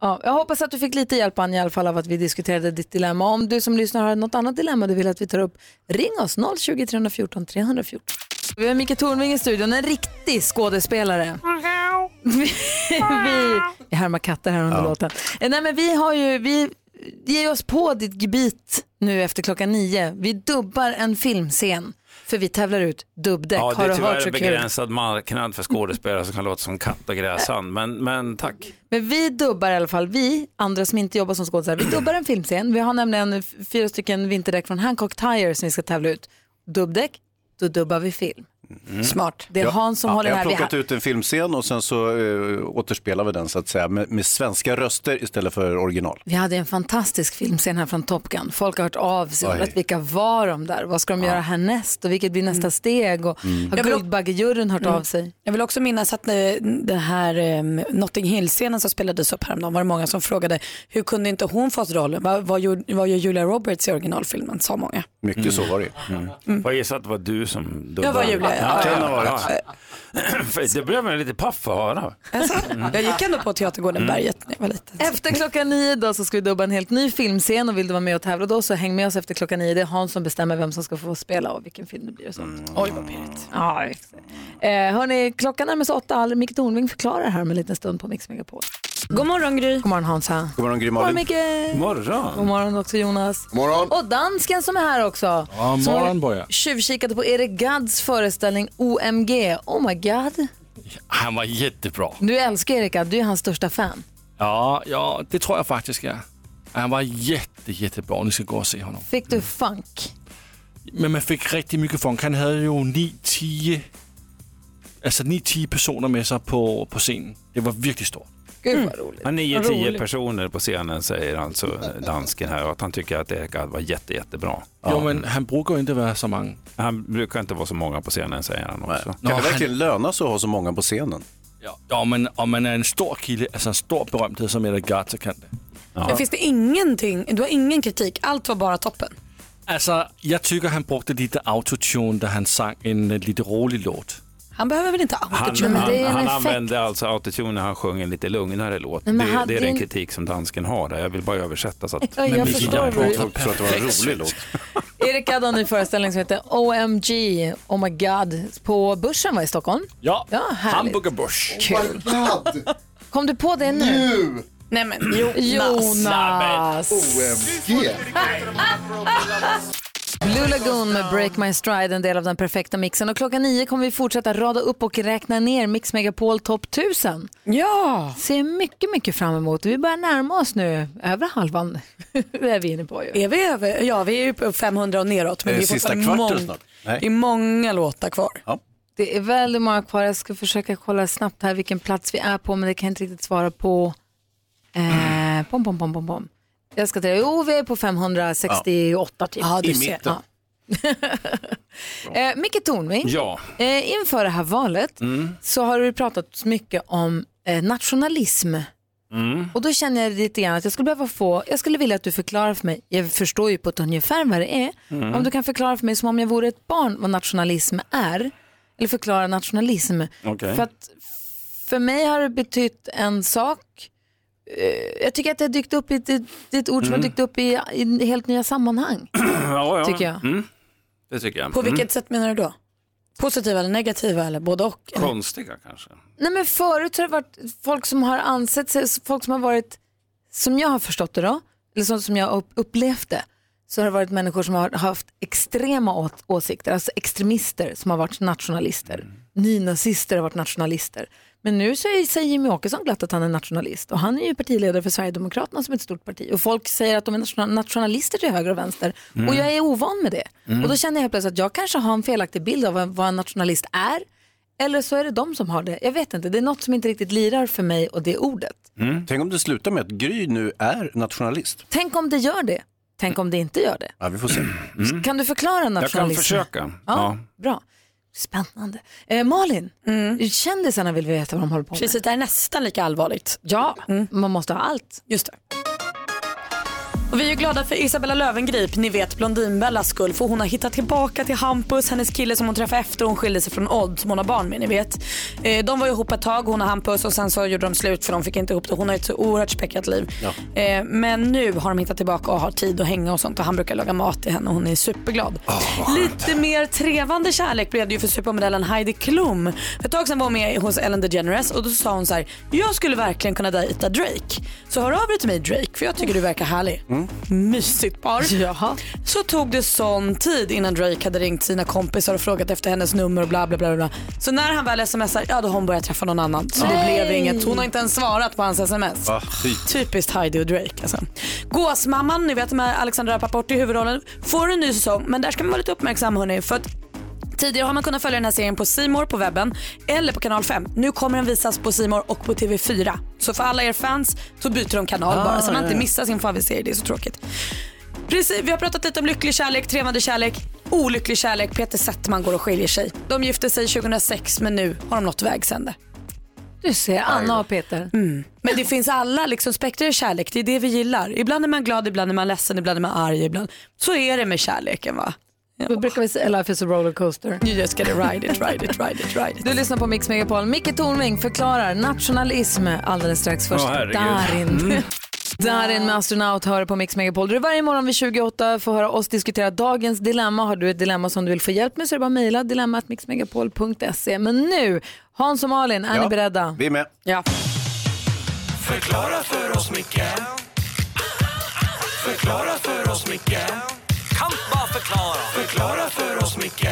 Ja, jag hoppas att du fick lite hjälp Anja i alla fall av att vi diskuterade ditt dilemma. Om du som lyssnar har något annat dilemma du vill att vi tar upp, ring oss 020 314 314. Vi har Micke Tornving i studion, en riktig skådespelare. vi, vi, vi härmar katter här under låten. Eh, Nej, men vi har ju, vi ger oss på ditt gebit nu efter klockan nio. Vi dubbar en filmscen för vi tävlar ut dubbdäck. Ja, det är tyvärr en begränsad marknad för skådespelare som kan låta som katt och gräsand. Men, men tack. Men vi dubbar i alla fall, vi andra som inte jobbar som skådespelare, vi dubbar en filmscen. Vi har nämligen fyra stycken vinterdäck från Hancock Tire som vi ska tävla ut. Dubbdäck, då dubbar vi film. Smart. Det är Ja, Hans som ja, håller Jag här. har Vi plockat ut en filmscen och sen så uh, återspelar vi den så att säga med, med svenska röster istället för original. Vi hade en fantastisk filmscen här från Top Gun. Folk har hört av sig och vilka var de där? Vad ska de göra härnäst och vilket blir nästa steg? Och Mm. har Jag Guldbaggejuryn hört Mm. av sig? Jag vill också minnas att eh, den här um, Notting Hill-scenen som spelades upp häromdagen var det många som frågade hur kunde inte hon fått rollen? Vad, vad, gjorde- vad gör Julia Roberts i originalfilmen? Sa många. Mycket så var det ju. Mm. Får jag gissa att det var du som dubbade? Jag var Julia, ja. Kan ha varit. Det blev man lite paff att höra. Alltså, jag gick ändå på Teatergården Mm. Berget när jag var liten. Efter klockan nio då så ska vi dubba en helt ny filmscen och vill du vara med och tävla då så häng med oss efter klockan nio. Det är Hans som bestämmer vem som ska få spela och vilken film det blir och sånt. Oj vad pirrigt. Ja, exakt. eh, hörni, klockan närmar sig åtta. Micke Tornving förklarar här om en liten stund på Mix Megapol. God morgon Gry. God morgon Hansa. God morgon Gry God morgon Malin. Micke. Morgon. God morgon också Jonas. God morgon. Och dansken som är här också. Ja, morgon på er. tjuvkikade på Erik Gadds föreställning OMG. Oh my god. Han var jättebra. Du älskar Erik Gadd, du är hans största fan. Ja, ja, det tror jag faktiskt ja. Han var jätte, jättebra. Ni ska gå och se honom. Fick du funk? Men man fick riktigt mycket funk. Han hade ju 9-10 alltså 9-10 personer med sig på, på scenen. Det var verkligen stort. Gud vad roligt. Ja, Vad 9-10 roligt. personer på scenen säger alltså eh, dansken här och att han tycker att Erik Gadd var jätte, jättebra. Jo, men han brukar inte vara så många. Han brukar inte vara så många på scenen säger han också. Kan det verkligen löna sig att ha så många på scenen? Ja, ja, men om man är en stor kille, alltså en stor berömdhet som Gadd så kan det. Men finns det ingenting, du har ingen kritik, allt var bara toppen. Alltså, jag tycker han brukade lite autotune där han sang en eh, lite rolig låt. Han behöver väl inte Han, autotune? han, han använde alltså autotune när han sjöng en lite lugnare låt. Nej, men det, hade det är den en- kritik som dansken har där. Jag vill bara översätta så att... Ja, jag Men förstår du- tror att det var en rolig låt. Erik har en ny föreställning som heter OMG, Oh my god, på Börsen var i Stockholm. Ja, Ja. Hamburger Bush. Kul. Kom du på det nu? Nej men Jonas. Jonas. OMG. Blue Lagoon med Break My Stride, en del av den perfekta mixen. Och klockan nio kommer vi fortsätta rada upp och räkna ner Mix Megapol Top 1000. Ja. Ser mycket, mycket fram emot. Vi börjar närma oss nu, över halvan. det är vi inne på ju. Är vi över? Ja, vi är ju på 500 och neråt. Men Är vi det är sista fortfarande kvarten mång- snart? Nej. Det är många låtar kvar. Det är väldigt många kvar. Jag ska försöka kolla snabbt här vilken plats vi är på, men det kan jag inte riktigt svara på. Eh, pom, pom, pom, pom, pom. Jag ska till, jo, vi är på 568 typ. Ja, du I ser. mitten. Eh, Micke Tornving, Ja. eh, inför det här valet Mm. så har du pratat mycket om eh, nationalism. Mm. Och då känner jag lite grann att jag skulle behöva få, jag skulle vilja att du förklarar för mig, jag förstår ju på ett ungefär vad det är, Mm. om du kan förklara för mig som om jag vore ett barn vad nationalism är, eller förklara nationalism. Okej. För att för mig har det betytt en sak, jag tycker att det har dykt upp i, det, det är ett ord som har Mm. dykt upp i, i helt nya sammanhang. ja, ja. Tycker jag. Mm. Det tycker jag. På vilket Mm. sätt menar du då? Positiva eller negativa eller både och? Eller? Konstiga kanske. Nej men förut har det varit folk som har ansett sig, folk som har varit, som jag har förstått det då, eller så som jag har upp- upplevt det, så har det varit människor som har haft extrema å- åsikter, alltså extremister som har varit nationalister. Nynazister har varit nationalister. Men nu så säger Jimmie Åkesson glatt att han är nationalist och han är ju partiledare för Sverigedemokraterna som är ett stort parti. Och folk säger att de är nation- nationalister till höger och vänster. Mm. Och jag är ovan med det. Mm. Och då känner jag helt plötsligt att jag kanske har en felaktig bild av vad, en nationalist är. Eller så är det de som har det. Jag vet inte, det är något som inte riktigt lirar för mig och det ordet. Tänk om det slutar med att Gry nu är nationalist. Tänk om det gör det. Tänk om det inte gör det. Ja, vi får se. Kan du förklara Jag kan nationalism? försöka. Ja, Ja. Bra. Spännande. Eh, Malin, kändisarna vill veta vad de håller på med. Precis, det är nästan lika allvarligt. Ja, man måste ha allt. Just det. Och vi är glada för Isabella Löwengrip, ni vet Blondinbellas skull, för hon har hittat tillbaka till Hampus, hennes kille som hon träffade efter hon skilde sig från Odd som hon har barn med, ni vet. Eh, de var ihop ett tag, hon och Hampus, och sen så gjorde de slut för de fick inte ihop det. Hon har ett så oerhört späckat liv. Eh, men nu har de hittat tillbaka och har tid att hänga och sånt och han brukar laga mat till henne och hon är superglad. Lite mer trevande kärlek blev det ju för supermodellen Heidi Klum. Ett tag sedan var hon med hos Ellen DeGeneres och då sa hon så här, jag skulle verkligen kunna dejta Drake. Så hör av dig till mig Drake för jag tycker du verkar härlig. Mysigt par. Jaha. Så tog det sån tid innan Drake hade ringt sina kompisar och frågat efter hennes nummer och bla bla bla. bla. Så när han väl smsar, ja då har hon börjat träffa någon annan. Så det blev inget. Hon har inte ens svarat på hans sms. Fy. Typiskt Heidi och Drake alltså. Gåsmamman, ni vet med Alexandra Rapaport i huvudrollen, får en ny säsong men där ska man vara lite uppmärksam hörni för att Tidigare har man kunnat följa den här serien på Simor på webben eller på kanal 5. Nu kommer den visas på Simor och på TV4. Så för alla er fans så byter de kanal Ah, bara så man inte ja. missar sin favoritserie. Det är så tråkigt. Precis, vi har pratat lite om lycklig kärlek, trevande kärlek, olycklig kärlek. Peter Settman går och skiljer sig. De gifte sig 2006 men nu har de nått vägs ände. Du ser, Anna och Peter. Mm. Men det finns alla liksom spektrar i kärlek, det är det vi gillar. Ibland är man glad, ibland är man ledsen, ibland är man arg. Ibland. Så är det med kärleken va? Då brukar vi säga life is a rollercoaster. You just gotta ride it, ride it, ride it, ride it. Du lyssnar på Mix Megapol. Micke Tornving förklarar nationalism alldeles strax. Först herregud. Darin. Mm. Darin med astronaut hör på Mix Megapol. Du varje morgon vid 28 får höra oss diskutera dagens dilemma. Har du ett dilemma som du vill få hjälp med så är det bara att mejla dilemmatmixmegapol.se. Men nu, Hans och Malin, är Ja, ni beredda? Vi är med. Ja. Förklara för oss, Micke Förklara för oss, Micke förklara Förklara för oss, Micke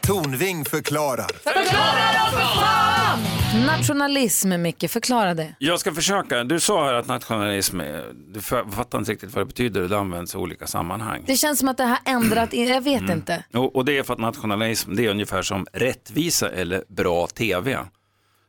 Tornving förklarar. Nationalism, Micke, förklara det. Jag ska försöka. Du sa här att nationalism, är- du fattar inte riktigt vad det betyder. Det används i olika sammanhang. Det känns som att det har ändrat, jag vet inte. Och, och det är för att nationalism, det är ungefär som rättvisa eller bra tv.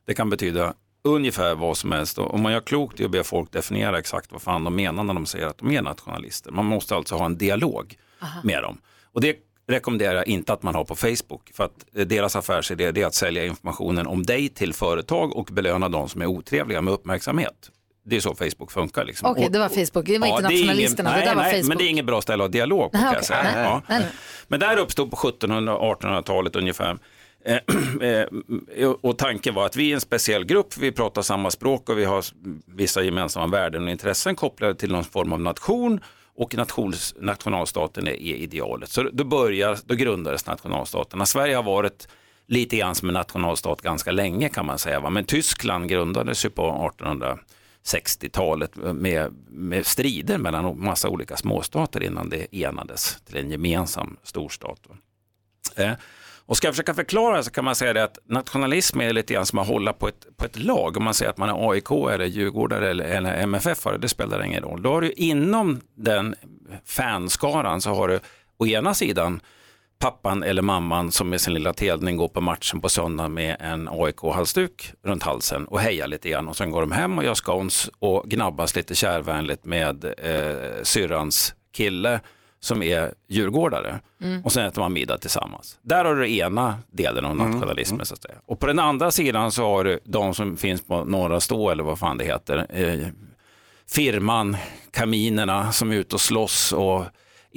Det kan betyda ungefär vad som helst. Och om man gör klokt i att be folk definiera exakt vad fan de menar när de säger att de är nationalister. Man måste alltså ha en dialog med dem. Och det rekommenderar jag inte att man har på Facebook. För att eh, deras affärsidé det är att sälja informationen om dig till företag och belöna de som är otrevliga med uppmärksamhet. Det är så Facebook funkar. Liksom. Okej, Och- det var Facebook. Det var Ja, inte ingen- nationalisterna, nej, det där var nej, Facebook. Men det är inget bra ställe att ha dialog på Nej, kan okej. jag säga. Nej, Ja. nej. Men det här uppstod på 1700-1800-talet ungefär. Eh, eh, och tanken var att vi är en speciell grupp, vi pratar samma språk och vi har vissa gemensamma värden och intressen kopplade till någon form av nation och nations, nationalstaten är, är idealet. Så då, börjar, då grundades nationalstaterna. Sverige har varit lite grann som en nationalstat ganska länge kan man säga. Va? Men Tyskland grundades ju på 1860-talet eh, med, med strider mellan massa olika småstater innan det enades till en gemensam storstat. Va? Eh, och ska jag försöka förklara så kan man säga det att nationalism är lite grann som att hålla på ett, på ett lag. Om man säger att man är AIK eller Djurgårdare eller, eller MFF-are, det spelar ingen roll. Då har du inom den fanskaran så har du å ena sidan pappan eller mamman som med sin lilla telning går på matchen på söndag med en AIK-halsduk runt halsen och hejar lite grann och sen går de hem och gör scones och gnabbas lite kärvänligt med eh, syrrans kille som är djurgårdare Mm. och sen äter man middag tillsammans. Där har du den ena delen av nationalismen. Så att säga. Och på den andra sidan så har du de som finns på Norra Stå eller vad fan det heter. Eh, firman, kaminerna som är ute och slåss och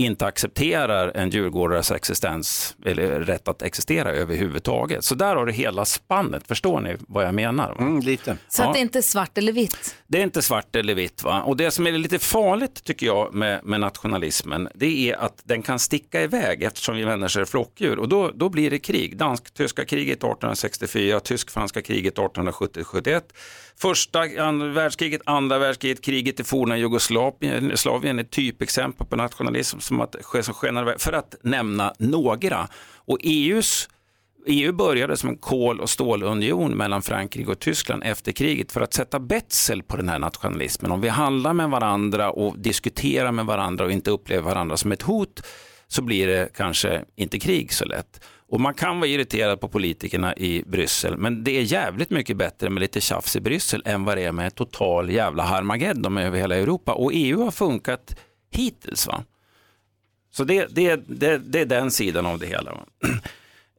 inte accepterar en djurgårdares existens eller rätt att existera överhuvudtaget. Så där har du hela spannet, förstår ni vad jag menar? va? lite. Så att det inte är svart eller vitt. Det är inte svart eller vitt. Va? Och det som är lite farligt tycker jag med, med nationalismen, det är att den kan sticka iväg eftersom vi människor är flockdjur. Och då, då blir det krig. Dansk-tyska kriget 1864, tysk-franska kriget 1870-71, första världskriget, andra världskriget, kriget i forna Jugoslavien är ett typexempel på nationalism som, att, som skenar iväg, för att nämna några. Och EUs EU började som en kol och stålunion mellan Frankrike och Tyskland efter kriget för att sätta betsel på den här nationalismen. Om vi handlar med varandra och diskuterar med varandra och inte upplever varandra som ett hot så blir det kanske inte krig så lätt. Och man kan vara irriterad på politikerna i Bryssel men det är jävligt mycket bättre med lite tjafs i Bryssel än vad det är med total jävla Harmageddon över hela Europa. Och EU har funkat hittills. va. Så det, det, det, det är den sidan av det hela.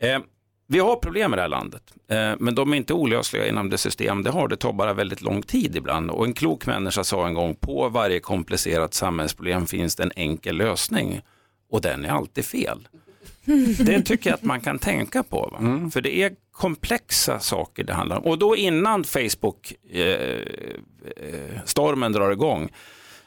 Eh, vi har problem i det här landet, eh, men de är inte olösliga inom det system det har. Det tar bara väldigt lång tid ibland. Och en klok människa sa en gång, på varje komplicerat samhällsproblem finns det en enkel lösning. Och den är alltid fel. Det tycker jag att man kan tänka på. Va? För det är komplexa saker det handlar om. Och då innan Facebook-stormen drar igång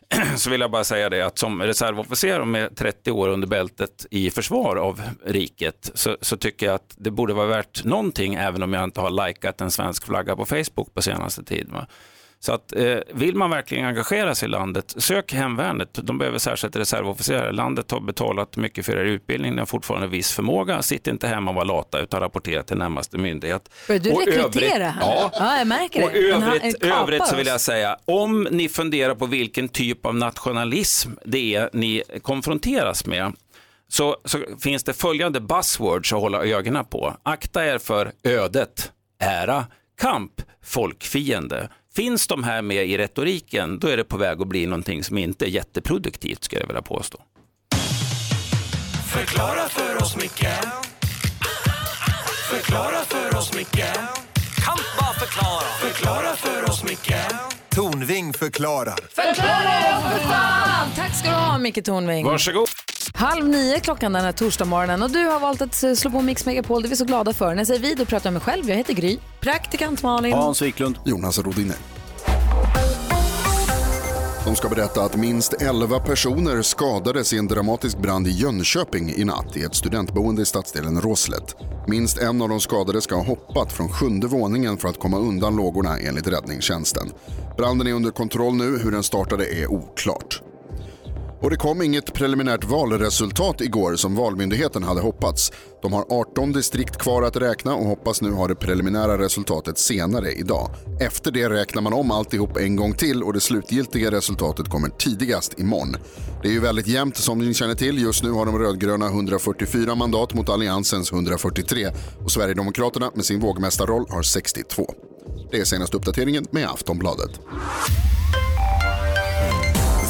så vill jag bara säga det att som reservofficer med 30 år under bältet i försvar av riket så, så tycker jag att det borde vara värt någonting även om jag inte har likat en svensk flagga på Facebook på senaste tiden. Så att, eh, vill man verkligen engagera sig i landet, sök hemvärnet. De behöver särskilt reservofficerare. Landet har betalat mycket för er utbildning, ni har fortfarande viss förmåga. Sitt inte hemma och var lata utan rapportera till närmaste myndighet. Börjar du Och rekrytera här? Ja, ja, jag märker och det. Han- övrigt, övrigt så vill jag säga, om ni funderar på vilken typ av nationalism det är ni konfronteras med, så, så finns det följande buzzwords att hålla ögonen på. Akta er för ödet, ära, kamp, folkfiende. Finns de här med i retoriken, då är det på väg att bli någonting som inte är jätteproduktivt, skulle jag vilja påstå. Förklara för oss, Micke Förklara för oss, Micke Kan bara förklara Förklara för oss, Micke Tornving förklarar. Förklara för fan! Tack ska du ha Micke Tornving. Varsågod. Halv nio klockan den här torsdagsmorgonen och du har valt att eh, slå på Mix Megapol. Det är vi så glada för. När jag säger vi, då pratar jag med mig själv. Jag heter Gry. Praktikant Malin. Hans Wiklund. Jonas Rodiner. De ska berätta att minst 11 personer skadades i en dramatisk brand i Jönköping i natt i ett studentboende i stadsdelen Råslätt. Minst en av de skadade ska ha hoppat från sjunde våningen för att komma undan lågorna enligt räddningstjänsten. Branden är under kontroll nu, hur den startade är oklart. Och det kom inget preliminärt valresultat igår som Valmyndigheten hade hoppats. De har 18 distrikt kvar att räkna och hoppas nu ha det preliminära resultatet senare idag. Efter det räknar man om alltihop en gång till och det slutgiltiga resultatet kommer tidigast imorgon. Det är ju väldigt jämnt som ni känner till. Just nu har de rödgröna 144 mandat mot Alliansens 143 och Sverigedemokraterna med sin vågmästarroll har 62. Det är senaste uppdateringen med Aftonbladet.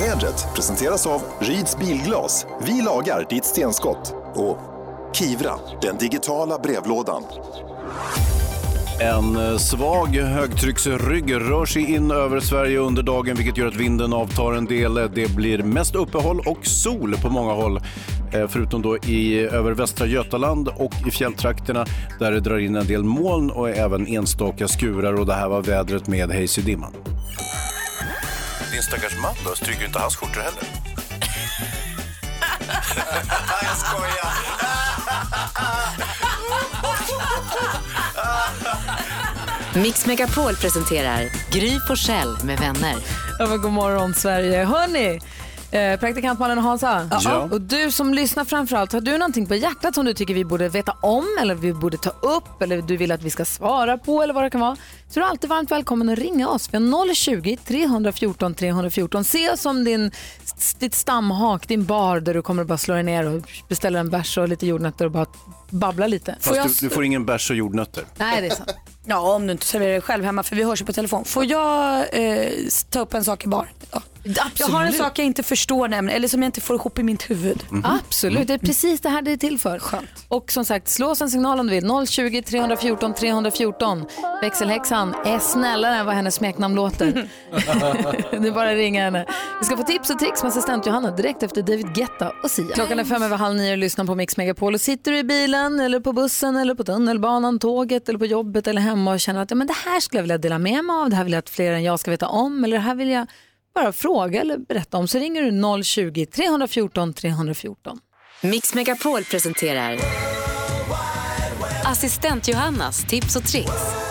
Vädret presenteras av Ryds Bilglas. Vi lagar ditt stenskott. Och Kivra, den digitala brevlådan. En eh, svag högtrycksrygg rör sig in över Sverige under dagen vilket gör att vinden avtar en del. Det blir mest uppehåll och sol på många håll. Eh, förutom då i över västra Götaland och i fjälltrakterna där det drar in en del moln och även enstaka skurar. Och det här var vädret med Hayes i dimman. Din stackars man då, stryker inte hans skjortor heller? Jag skojar. Mix Megapol presenterar Gry Forssell med vänner. Ja, men god morgon Sverige. Hörni, eh, praktikant Malin och Hansa. Ja. Och du som lyssnar framförallt, har du någonting på hjärtat som du tycker vi borde veta om eller vi borde ta upp eller du vill att vi ska svara på eller vad det kan vara. Så är du alltid varmt välkommen att ringa oss. Vi har 020-314 314. Se oss som din, ditt stamhak, din bar där du kommer att bara slå dig ner och beställa en bärs och lite jordnötter och bara babbla lite. Fast du, du får ingen bärs och jordnötter. Nej, det är sant. Ja, om du inte serverar det själv hemma för vi hörs ju på telefon. Får jag eh, ta upp en sak i bar? Ja. Jag har en sak jag inte förstår nämligen, eller som jag inte får ihop i mitt huvud. Absolut, det är precis det här det är till för. Och som sagt, slå oss en signal om du vill. 020 314 314. Växelhäxan är snällare än vad hennes smeknamn låter. det är bara att ringa henne. Vi ska få tips och tricks med assistent Johanna direkt efter David Guetta och Sia. Klockan är fem över halv nio och lyssnar på Mix Megapol. Och sitter du i bilen eller på bussen eller på tunnelbanan, tåget eller på jobbet eller hemma och känner att ja, men det här skulle jag vilja dela med mig av, det här vill jag att fler än jag ska veta om eller det här vill jag bara fråga eller berätta om så ringer du 020-314 314. Mix Megapol presenterar Assistent Johannas tips och tricks.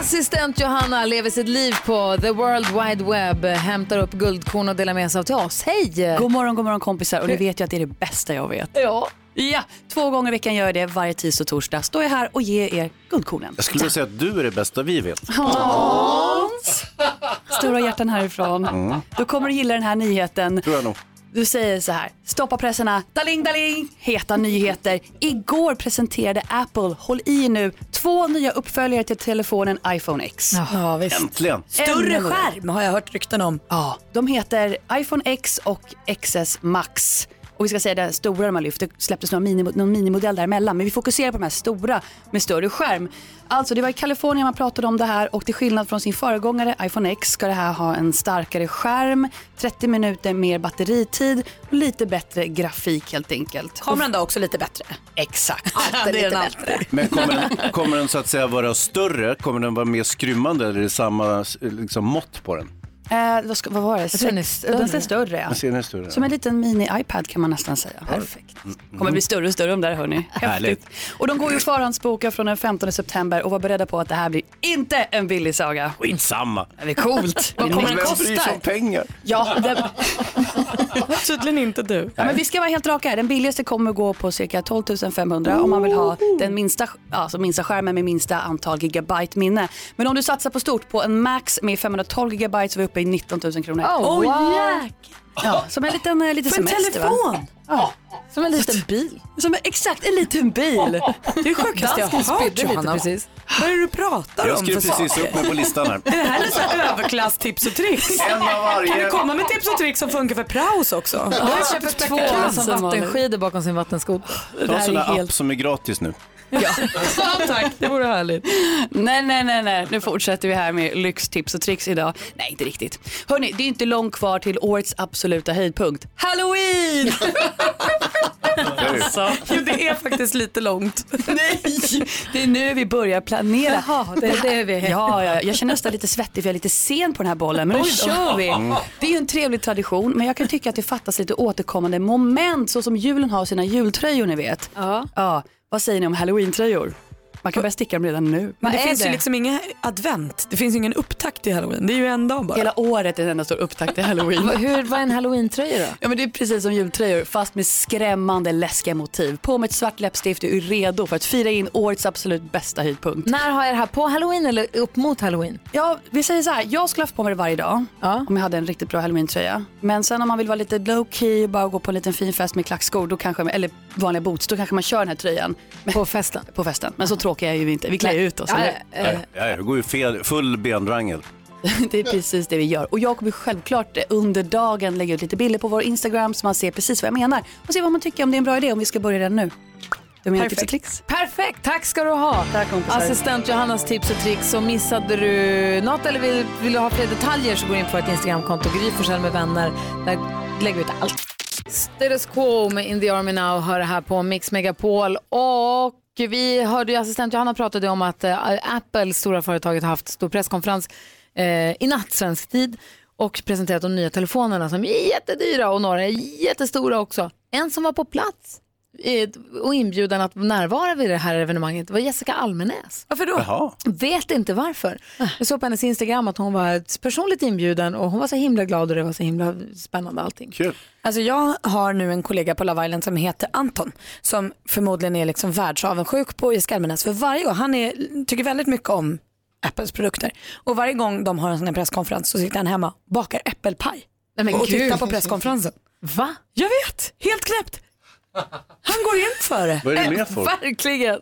Assistent Johanna lever sitt liv på the world wide web, hämtar upp guldkorn och delar med sig av till oss. Hej! God morgon, god morgon kompisar. Och ni vet ju att det är det bästa jag vet. Ja. Ja, två gånger i veckan gör jag det. Varje tisdag och torsdag står jag här och ger er guldkornen. Jag skulle vilja säga att du är det bästa vi vet. Hans! Stora hjärtan härifrån. Mm. Då kommer du gilla den här nyheten. Tror jag nog. Du säger så här, stoppa pressarna, daling daling, heta nyheter. Igår presenterade Apple, håll i nu, två nya uppföljare till telefonen iPhone X. Ja, visst. Äntligen. Större skärm har jag hört rykten om. Ja, de heter iPhone X och XS Max. Och vi ska säga den stora de har lyft, det släpptes någon, mini, någon minimodell däremellan. Men vi fokuserar på de här stora med större skärm. Alltså det var i Kalifornien man pratade om det här och till skillnad från sin föregångare iPhone X ska det här ha en starkare skärm, 30 minuter mer batteritid och lite bättre grafik helt enkelt. Kameran då också lite bättre? Exakt. Det är lite den bättre. Men kommer den, kommer den så att säga vara större? Kommer den vara mer skrymmande eller är det samma liksom, mått på den? Eh, vad, ska, vad var det? tror den är Sex- större. Den ser större ja. Den är större. Som en liten mini-iPad kan man nästan säga. Perfekt. Kommer bli större och större de där hörni. Härligt. Och de går ju förhandsboka från den 15 september och var beredda på att det här blir inte en billig saga. Skitsamma. Det är coolt. Vad kommer den Vem bryr sig kosta? om pengar? Ja, det, Tydligen inte du. ja, men vi ska vara helt raka här. Den billigaste kommer gå på cirka 12 500 om man vill ha den minsta, alltså minsta skärmen med minsta antal gigabyte minne. Men om du satsar på stort på en Max med 512 gigabyte så är vi uppe i 19 000 kronor. Oh, wow. Ja, som en liten, eh, liten För en semester. Va? telefon? Ja. Som en liten bil. Som en, exakt en liten bil. Det är sjukaste jag har hört Johanna. precis. Vad är det du pratar Jag om skrev för precis saker? upp mig på listan här. Är det här lite så här överklass-tips och tricks? En av varje. Kan du komma med tips och tricks som funkar för praos också? Han köper två som vattenskidor bakom sin vattenskoter. Ta en sån där app som är gratis nu. Ja. tack, det vore härligt. Nej, nej, nej, nej. Nu fortsätter vi här med lyxtips och tricks idag. Nej, inte riktigt. Hörni, det är inte långt kvar till årets absoluta höjdpunkt. Halloween! Alltså, jo, det är faktiskt lite långt. Nej, det är nu vi börjar planera. Jaha, det är det vi är. Ja, ja, jag känner nästan lite svettig för jag är lite sen på den här bollen. Men nu kör vi. Det är ju en trevlig tradition, men jag kan tycka att det fattas lite återkommande moment, så som julen har sina jultröjor ni vet. Ja. ja vad säger ni om halloween-tröjor? Man kan börja sticka dem redan nu. Men det finns ju liksom ingen advent. Det finns ingen upptakt till halloween. Det är ju en dag bara. Hela året är en enda stor upptakt till halloween. Hur, vad är en halloween-tröja då? Ja men det är precis som jultröjor fast med skrämmande läskiga motiv. På med ett svart läppstift och är redo för att fira in årets absolut bästa höjdpunkt. När har jag det här? På halloween eller upp mot halloween? Ja, vi säger så här. Jag skulle haft på mig det varje dag om jag hade en riktigt bra halloween-tröja. Men sen om man vill vara lite low key och bara gå på en liten fin fest med klackskor, då kanske, eller vanliga boots, då kanske man kör den här tröjan. på festen? På festen. Men så tråkiga är vi inte. Vi klär ju ut oss. Ja, eller? eh, Ja, det går ju fel, full bendrangel. Det är precis det vi gör. Och jag kommer självklart under dagen lägga ut lite bilder på vår Instagram så man ser precis vad jag menar. Och se vad man tycker om det är en bra idé om vi ska börja redan nu. Det är tips och tricks. Perfekt, tack ska du ha. Tack kompisar. Assistent Johannas tips och tricks. Så missade du något eller vill, vill du ha fler detaljer så gå in på vårt Instagramkonto, Gry Forssell med vänner. Där lägger vi ut allt. Status Quo med In the Army Now hör det här på Mix Megapol. Och vi hörde ju assistent Johanna pratade om att eh, Apple, stora företaget, har haft stor presskonferens eh, i natt svensk tid och presenterat de nya telefonerna som är jättedyra och några är jättestora också. En som var på plats och inbjuden att närvara vid det här evenemanget var Jessica Almenäs. Varför då? Jaha. Vet inte varför. Jag såg på hennes Instagram att hon var personligt inbjuden och hon var så himla glad och det var så himla spännande allting. Kul. Alltså jag har nu en kollega på Love Island som heter Anton som förmodligen är liksom världsavundsjuk på Jessica Almenäs för varje gång, han är, tycker väldigt mycket om Apples produkter och varje gång de har en sån här presskonferens så sitter han hemma och bakar äppelpaj Nej, men och gud. tittar på presskonferensen. Va? Jag vet, helt knäppt. Han går in för det. Vad är det med folk? Verkligen.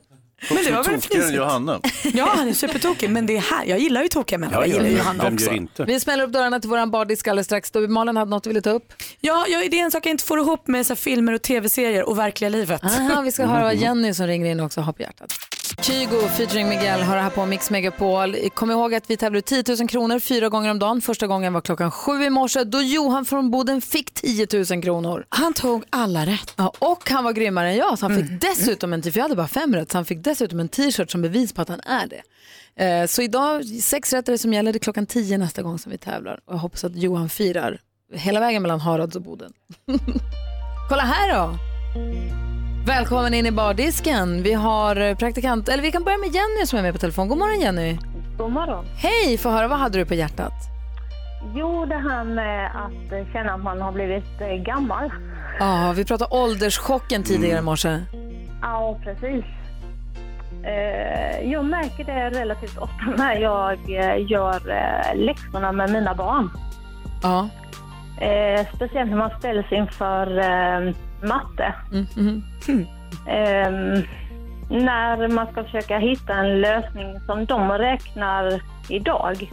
Men det var väl fnisigt. Johanna. Ja, han är supertokig men det är här. Jag gillar ju tokiga människor. Ja, jag ja, gillar ju ja. Johanna Vem också. inte? Vi smäller upp dörrarna till våran bardisk alldeles strax. Då Malin hade något du ville ta upp. Ja, jag, det är en sak jag inte får ihop med så här, filmer och tv-serier och verkliga livet. Aha, vi ska höra vad Jenny som ringer in också har på hjärtat. Kygo featuring Miguel har det här på Mix Megapol. Kom ihåg att vi tävlar ut 10 000 kronor fyra gånger om dagen. Första gången var klockan sju i morse då Johan från Boden fick 10 000 kronor. Han tog alla rätt. Ja, och han var grymmare än jag så han fick dessutom en, jag hade bara fem rätt, så han fick dessutom en t-shirt som bevis på att han är det. Eh, så idag, sex rätt är det som gäller, det är klockan 10 nästa gång som vi tävlar. Och jag hoppas att Johan firar hela vägen mellan Harads och Boden. Kolla här då! Välkommen in i bardisken. Vi har eh, praktikant, eller vi kan börja med Jenny som är med på telefon. God morgon Jenny. God morgon. Hej, få höra vad hade du på hjärtat? Jo, det här med att eh, känna att man har blivit eh, gammal. Ja, vi pratade ålderschocken tidigare i morse. Ja, precis. Jag märker det relativt ofta när jag gör läxorna med mina barn. Ja. Speciellt när man ställs inför matte. Mm, mhm. Eh, När man ska försöka hitta en lösning som de räknar idag.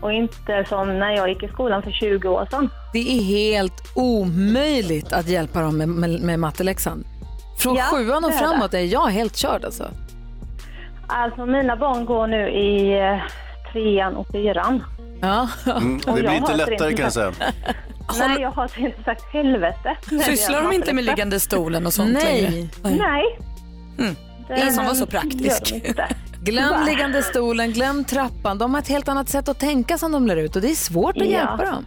Och inte som när jag gick i skolan för 20 år sedan. Det är helt omöjligt att hjälpa dem med, med, med matteläxan. Från Ja, sjuan och framåt är jag helt körd alltså. Alltså mina barn går nu i eh, trean och fyran. Ja. Mm, det Och blir inte lättare inte kan jag säga. Nej, jag har inte sagt helvete. Sysslar de inte med liggande stolen och sånt Nej. längre? Nej. Ingen som var så praktisk. Glöm Va? liggande stolen, glöm trappan. De har ett helt annat sätt att tänka som de lär ut och det är svårt att Ja. hjälpa dem.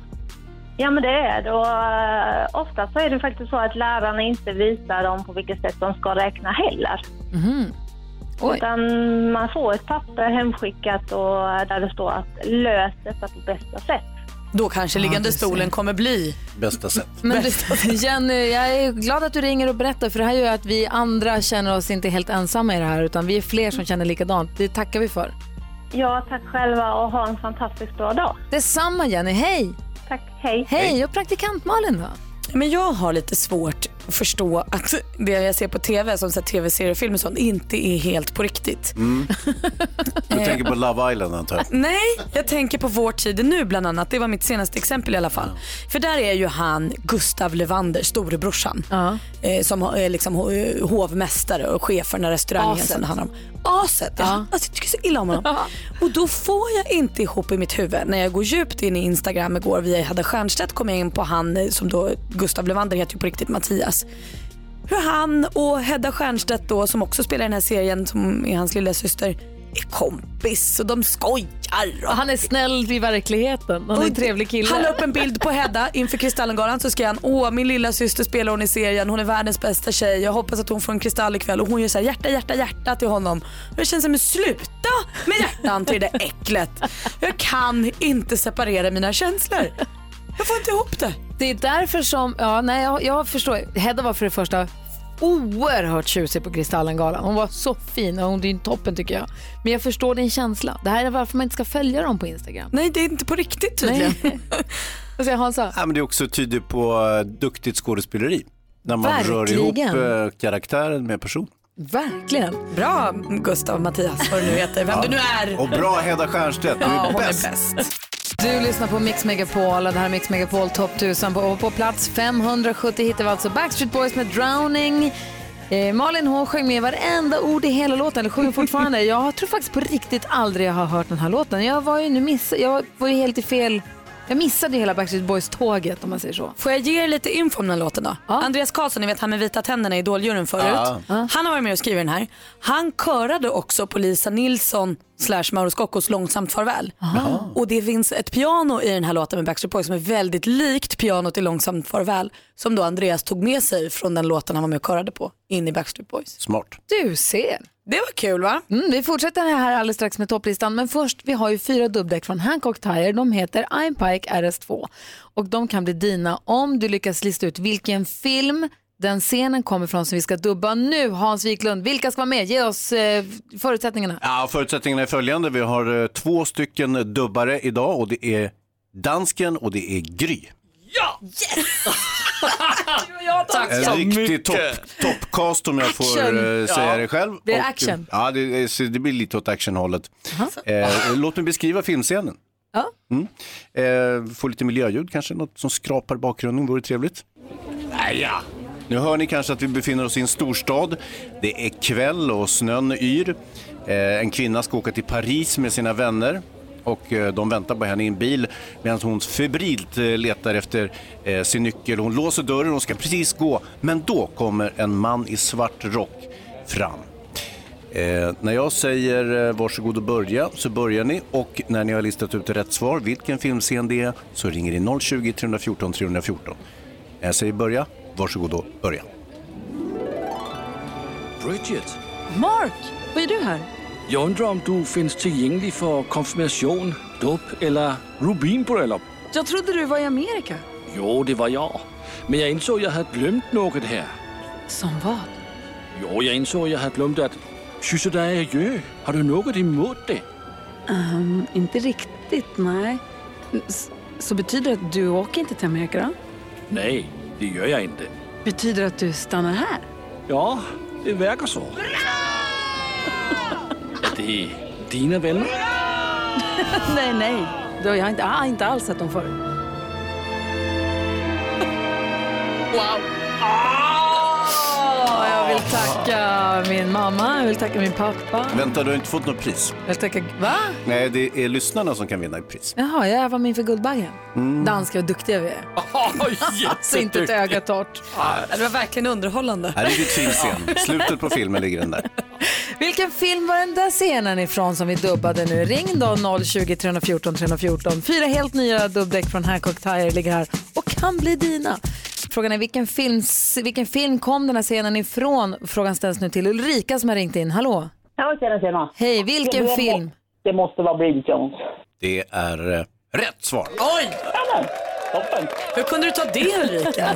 Ja, men det är det. Och uh, ofta så är det faktiskt så att lärarna inte visar dem på vilket sätt de ska räkna heller. Oj. Utan man får ett papper hemskickat och där det står att lös detta på bästa sätt. Då kanske Ja, liggande stolen kommer bli Bästa sätt. Men du, Jenny, jag är glad att du ringer och berättar för det här gör att vi andra känner oss inte helt ensamma i det här utan vi är fler som känner likadant. Det tackar vi för. Ja, tack själva och ha en fantastiskt bra dag. Detsamma Jenny, hej! Tack, hej. Hej, och praktikant Malin då? Men jag har lite svårt förstå att det jag ser på tv, som tv-serier och film och sånt, inte är helt på riktigt. Mm. Du tänker på Love Island antar jag? Nej, jag tänker på Vår tid nu bland annat. Det var mitt senaste exempel i alla fall. För där är ju han Gustav Levander, storebrorsan. Eh, som är liksom ho- hovmästare och chef för den här restaurangen Aset. som det handlar om. Aset, ja. Alltså, jag tycker så illa om honom. och då får jag inte ihop i mitt huvud. När jag går djupt in i Instagram igår via Hedda Stiernstedt kom jag in på han eh, som då, Gustav Levander heter ju på riktigt Mattias. Hur han och Hedda Stiernstedt då som också spelar i den här serien som är hans lilla syster är kompis och de skojar. Och han är snäll i verkligheten. Han är en trevlig kille. Han la upp en bild på Hedda inför Kristallengalan så skrev han åh min lilla syster spelar hon i serien, hon är världens bästa tjej, jag hoppas att hon får en kristall ikväll och hon gör så här hjärta, hjärta, hjärta till honom. Och jag känner som sluta med hjärtan till det äcklet. Jag kan inte separera mina känslor. Jag får inte ihop det. Det är därför som, ja nej jag, jag förstår. Hedda var för det första oerhört tjusig på Kristallengalan. Hon var så fin och hon är toppen tycker jag. Men jag förstår din känsla. Det här är varför man inte ska följa dem på Instagram. Nej det är inte på riktigt tydligen. Vad säger Hansa? Ja, men det är också tydligt på eh, duktigt skådespeleri. När man rör ihop Verkligen. eh, karaktären med person. Verkligen. Bra Gustav Mattias, vad du nu heter, vem Ja. du nu är. Och bra Hedda Stiernstedt, du Ja, är hon är bäst. Du lyssnar på Mix Megapol och det här är Mix Megapol Top 1000. På, på plats 570 hittar vi alltså Backstreet Boys med Drowning. Eh, Malin hon sjöng med varenda ord i hela låten, eller sjunger fortfarande. Jag tror faktiskt på riktigt aldrig jag har hört den här låten. Jag var ju, nu miss, jag var ju helt i fel... Jag missade ju hela Backstreet Boys-tåget om man säger så. Får jag ge er lite info om den här låten då? Andreas Karlsson, ni vet han med vita tänderna i Idoljuryn förut. Ja. Han har varit med och skrivit den här. Han körade också på Lisa Nilsson slash Mauro Scoccos Långsamt farväl. Och det finns ett piano i den här låten med Backstreet Boys som är väldigt likt pianot i Långsamt farväl. Som då Andreas tog med sig från den låten han var med och körade på in i Backstreet Boys. Smart. Du ser. Det var kul va? Mm, vi fortsätter här alldeles strax med topplistan. Men först, vi har ju fyra dubbdäck från Hancock Tire. De heter Einpike RS2. Och de kan bli dina om du lyckas lista ut vilken film den scenen kommer från som vi ska dubba nu. Hans Wiklund, vilka ska vara med? Ge oss eh, förutsättningarna. Ja, förutsättningarna är följande. Vi har eh, två stycken dubbare idag och det är dansken och det är Gry. Tack En så riktig toppcast om jag får Action. eh, säga Ja. det själv. Blir det action? Ja, det, det blir lite åt actionhållet. Eh, låt mig beskriva filmscenen. Ja. Mm. Eh, få lite miljöljud kanske, något som skrapar bakgrunden vore trevligt. ja. Nu hör ni kanske att vi befinner oss i en storstad. Det är kväll och snön yr. Eh, en kvinna ska åka till Paris med sina vänner och eh, de väntar på henne i en bil medan hon febrilt eh, letar efter sin nyckel. Hon låser dörren och ska precis gå, men då kommer en man i svart rock fram. Eh, när jag säger eh, varsågod och börja så börjar ni och när ni har listat ut rätt svar, vilken filmscen det är, så ringer ni 020 314 314. När jag säger börja, varsågod och börja. Bridget, Mark, vad gör du här? jag undrar om du finns tillgänglig för konfirmation, dop eller rubinbröllop? Jag trodde du var i Amerika. Jo, det var jag. Men jag insåg att jag hade glömt något här. Som vad? Jo, jag insåg att jag hade glömt att kyssa dig adjö. Har du något emot det? Ehm, inte riktigt, nej. S- Så betyder det att du åker inte till Amerika då? Nej, det gör jag inte. Betyder att du stannar här? Ja, det verkar så. Är det dina vänner? nej, nej. Då, jag, har inte, jag har inte alls sett dem förr. Wow. Ah, tacka min mamma, jag vill tacka min pappa. Vänta, du har inte fått något pris? Jag vill tacka... Va? Nej, det är lyssnarna som kan vinna ett pris. Jaha, jag var min för Guldbaggen. Mm. Danska och duktiga vi är. alltså inte ett öga torrt. Det var verkligen underhållande. Här är ditt filmscen. Slutet på filmen ligger den där. Vilken film var den där scenen ifrån som vi dubbade nu? Ring då 020 314 314. Fyra helt nya dubbdäck från Hancock Tire ligger här och kan bli dina. Frågan är vilken film, vilken film kom den här scenen ifrån? Frågan ställs nu till Ulrika som har ringt in. Hallå? Ja, tjena, tjena. Hej, vilken det, film? Det måste vara Bridget Jones. Det är eh, rätt svar. Oj! Toppen. Hur kunde du ta det Ulrika?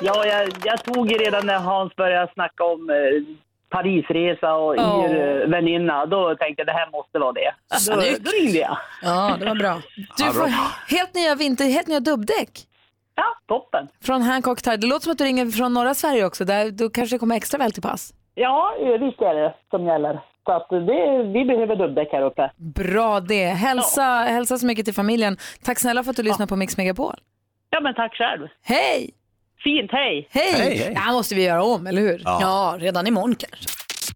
Ja, jag, jag tog ju redan när Hans började snacka om eh, Parisresa och yr eh, väninna. Då tänkte jag det här måste vara det. Då, Snyggt. då ringde jag. Ja, det var bra. Du får helt nya vinter, helt nya dubbdäck. Ja, toppen. Från Hancock Tire. Det låter som att du ringer från norra Sverige också. Där, då kanske kommer extra väl till pass. Ja, visst är det som gäller. Så att det, vi behöver dubbdäck här uppe. Bra det. Hälsa, hälsa så mycket till familjen. Tack snälla för att du lyssnar på Mix Megapol. Ja, men tack själv. Hej! Fint, hej! Hej! Det här måste vi göra om, eller hur? Ja, redan imorgon kanske.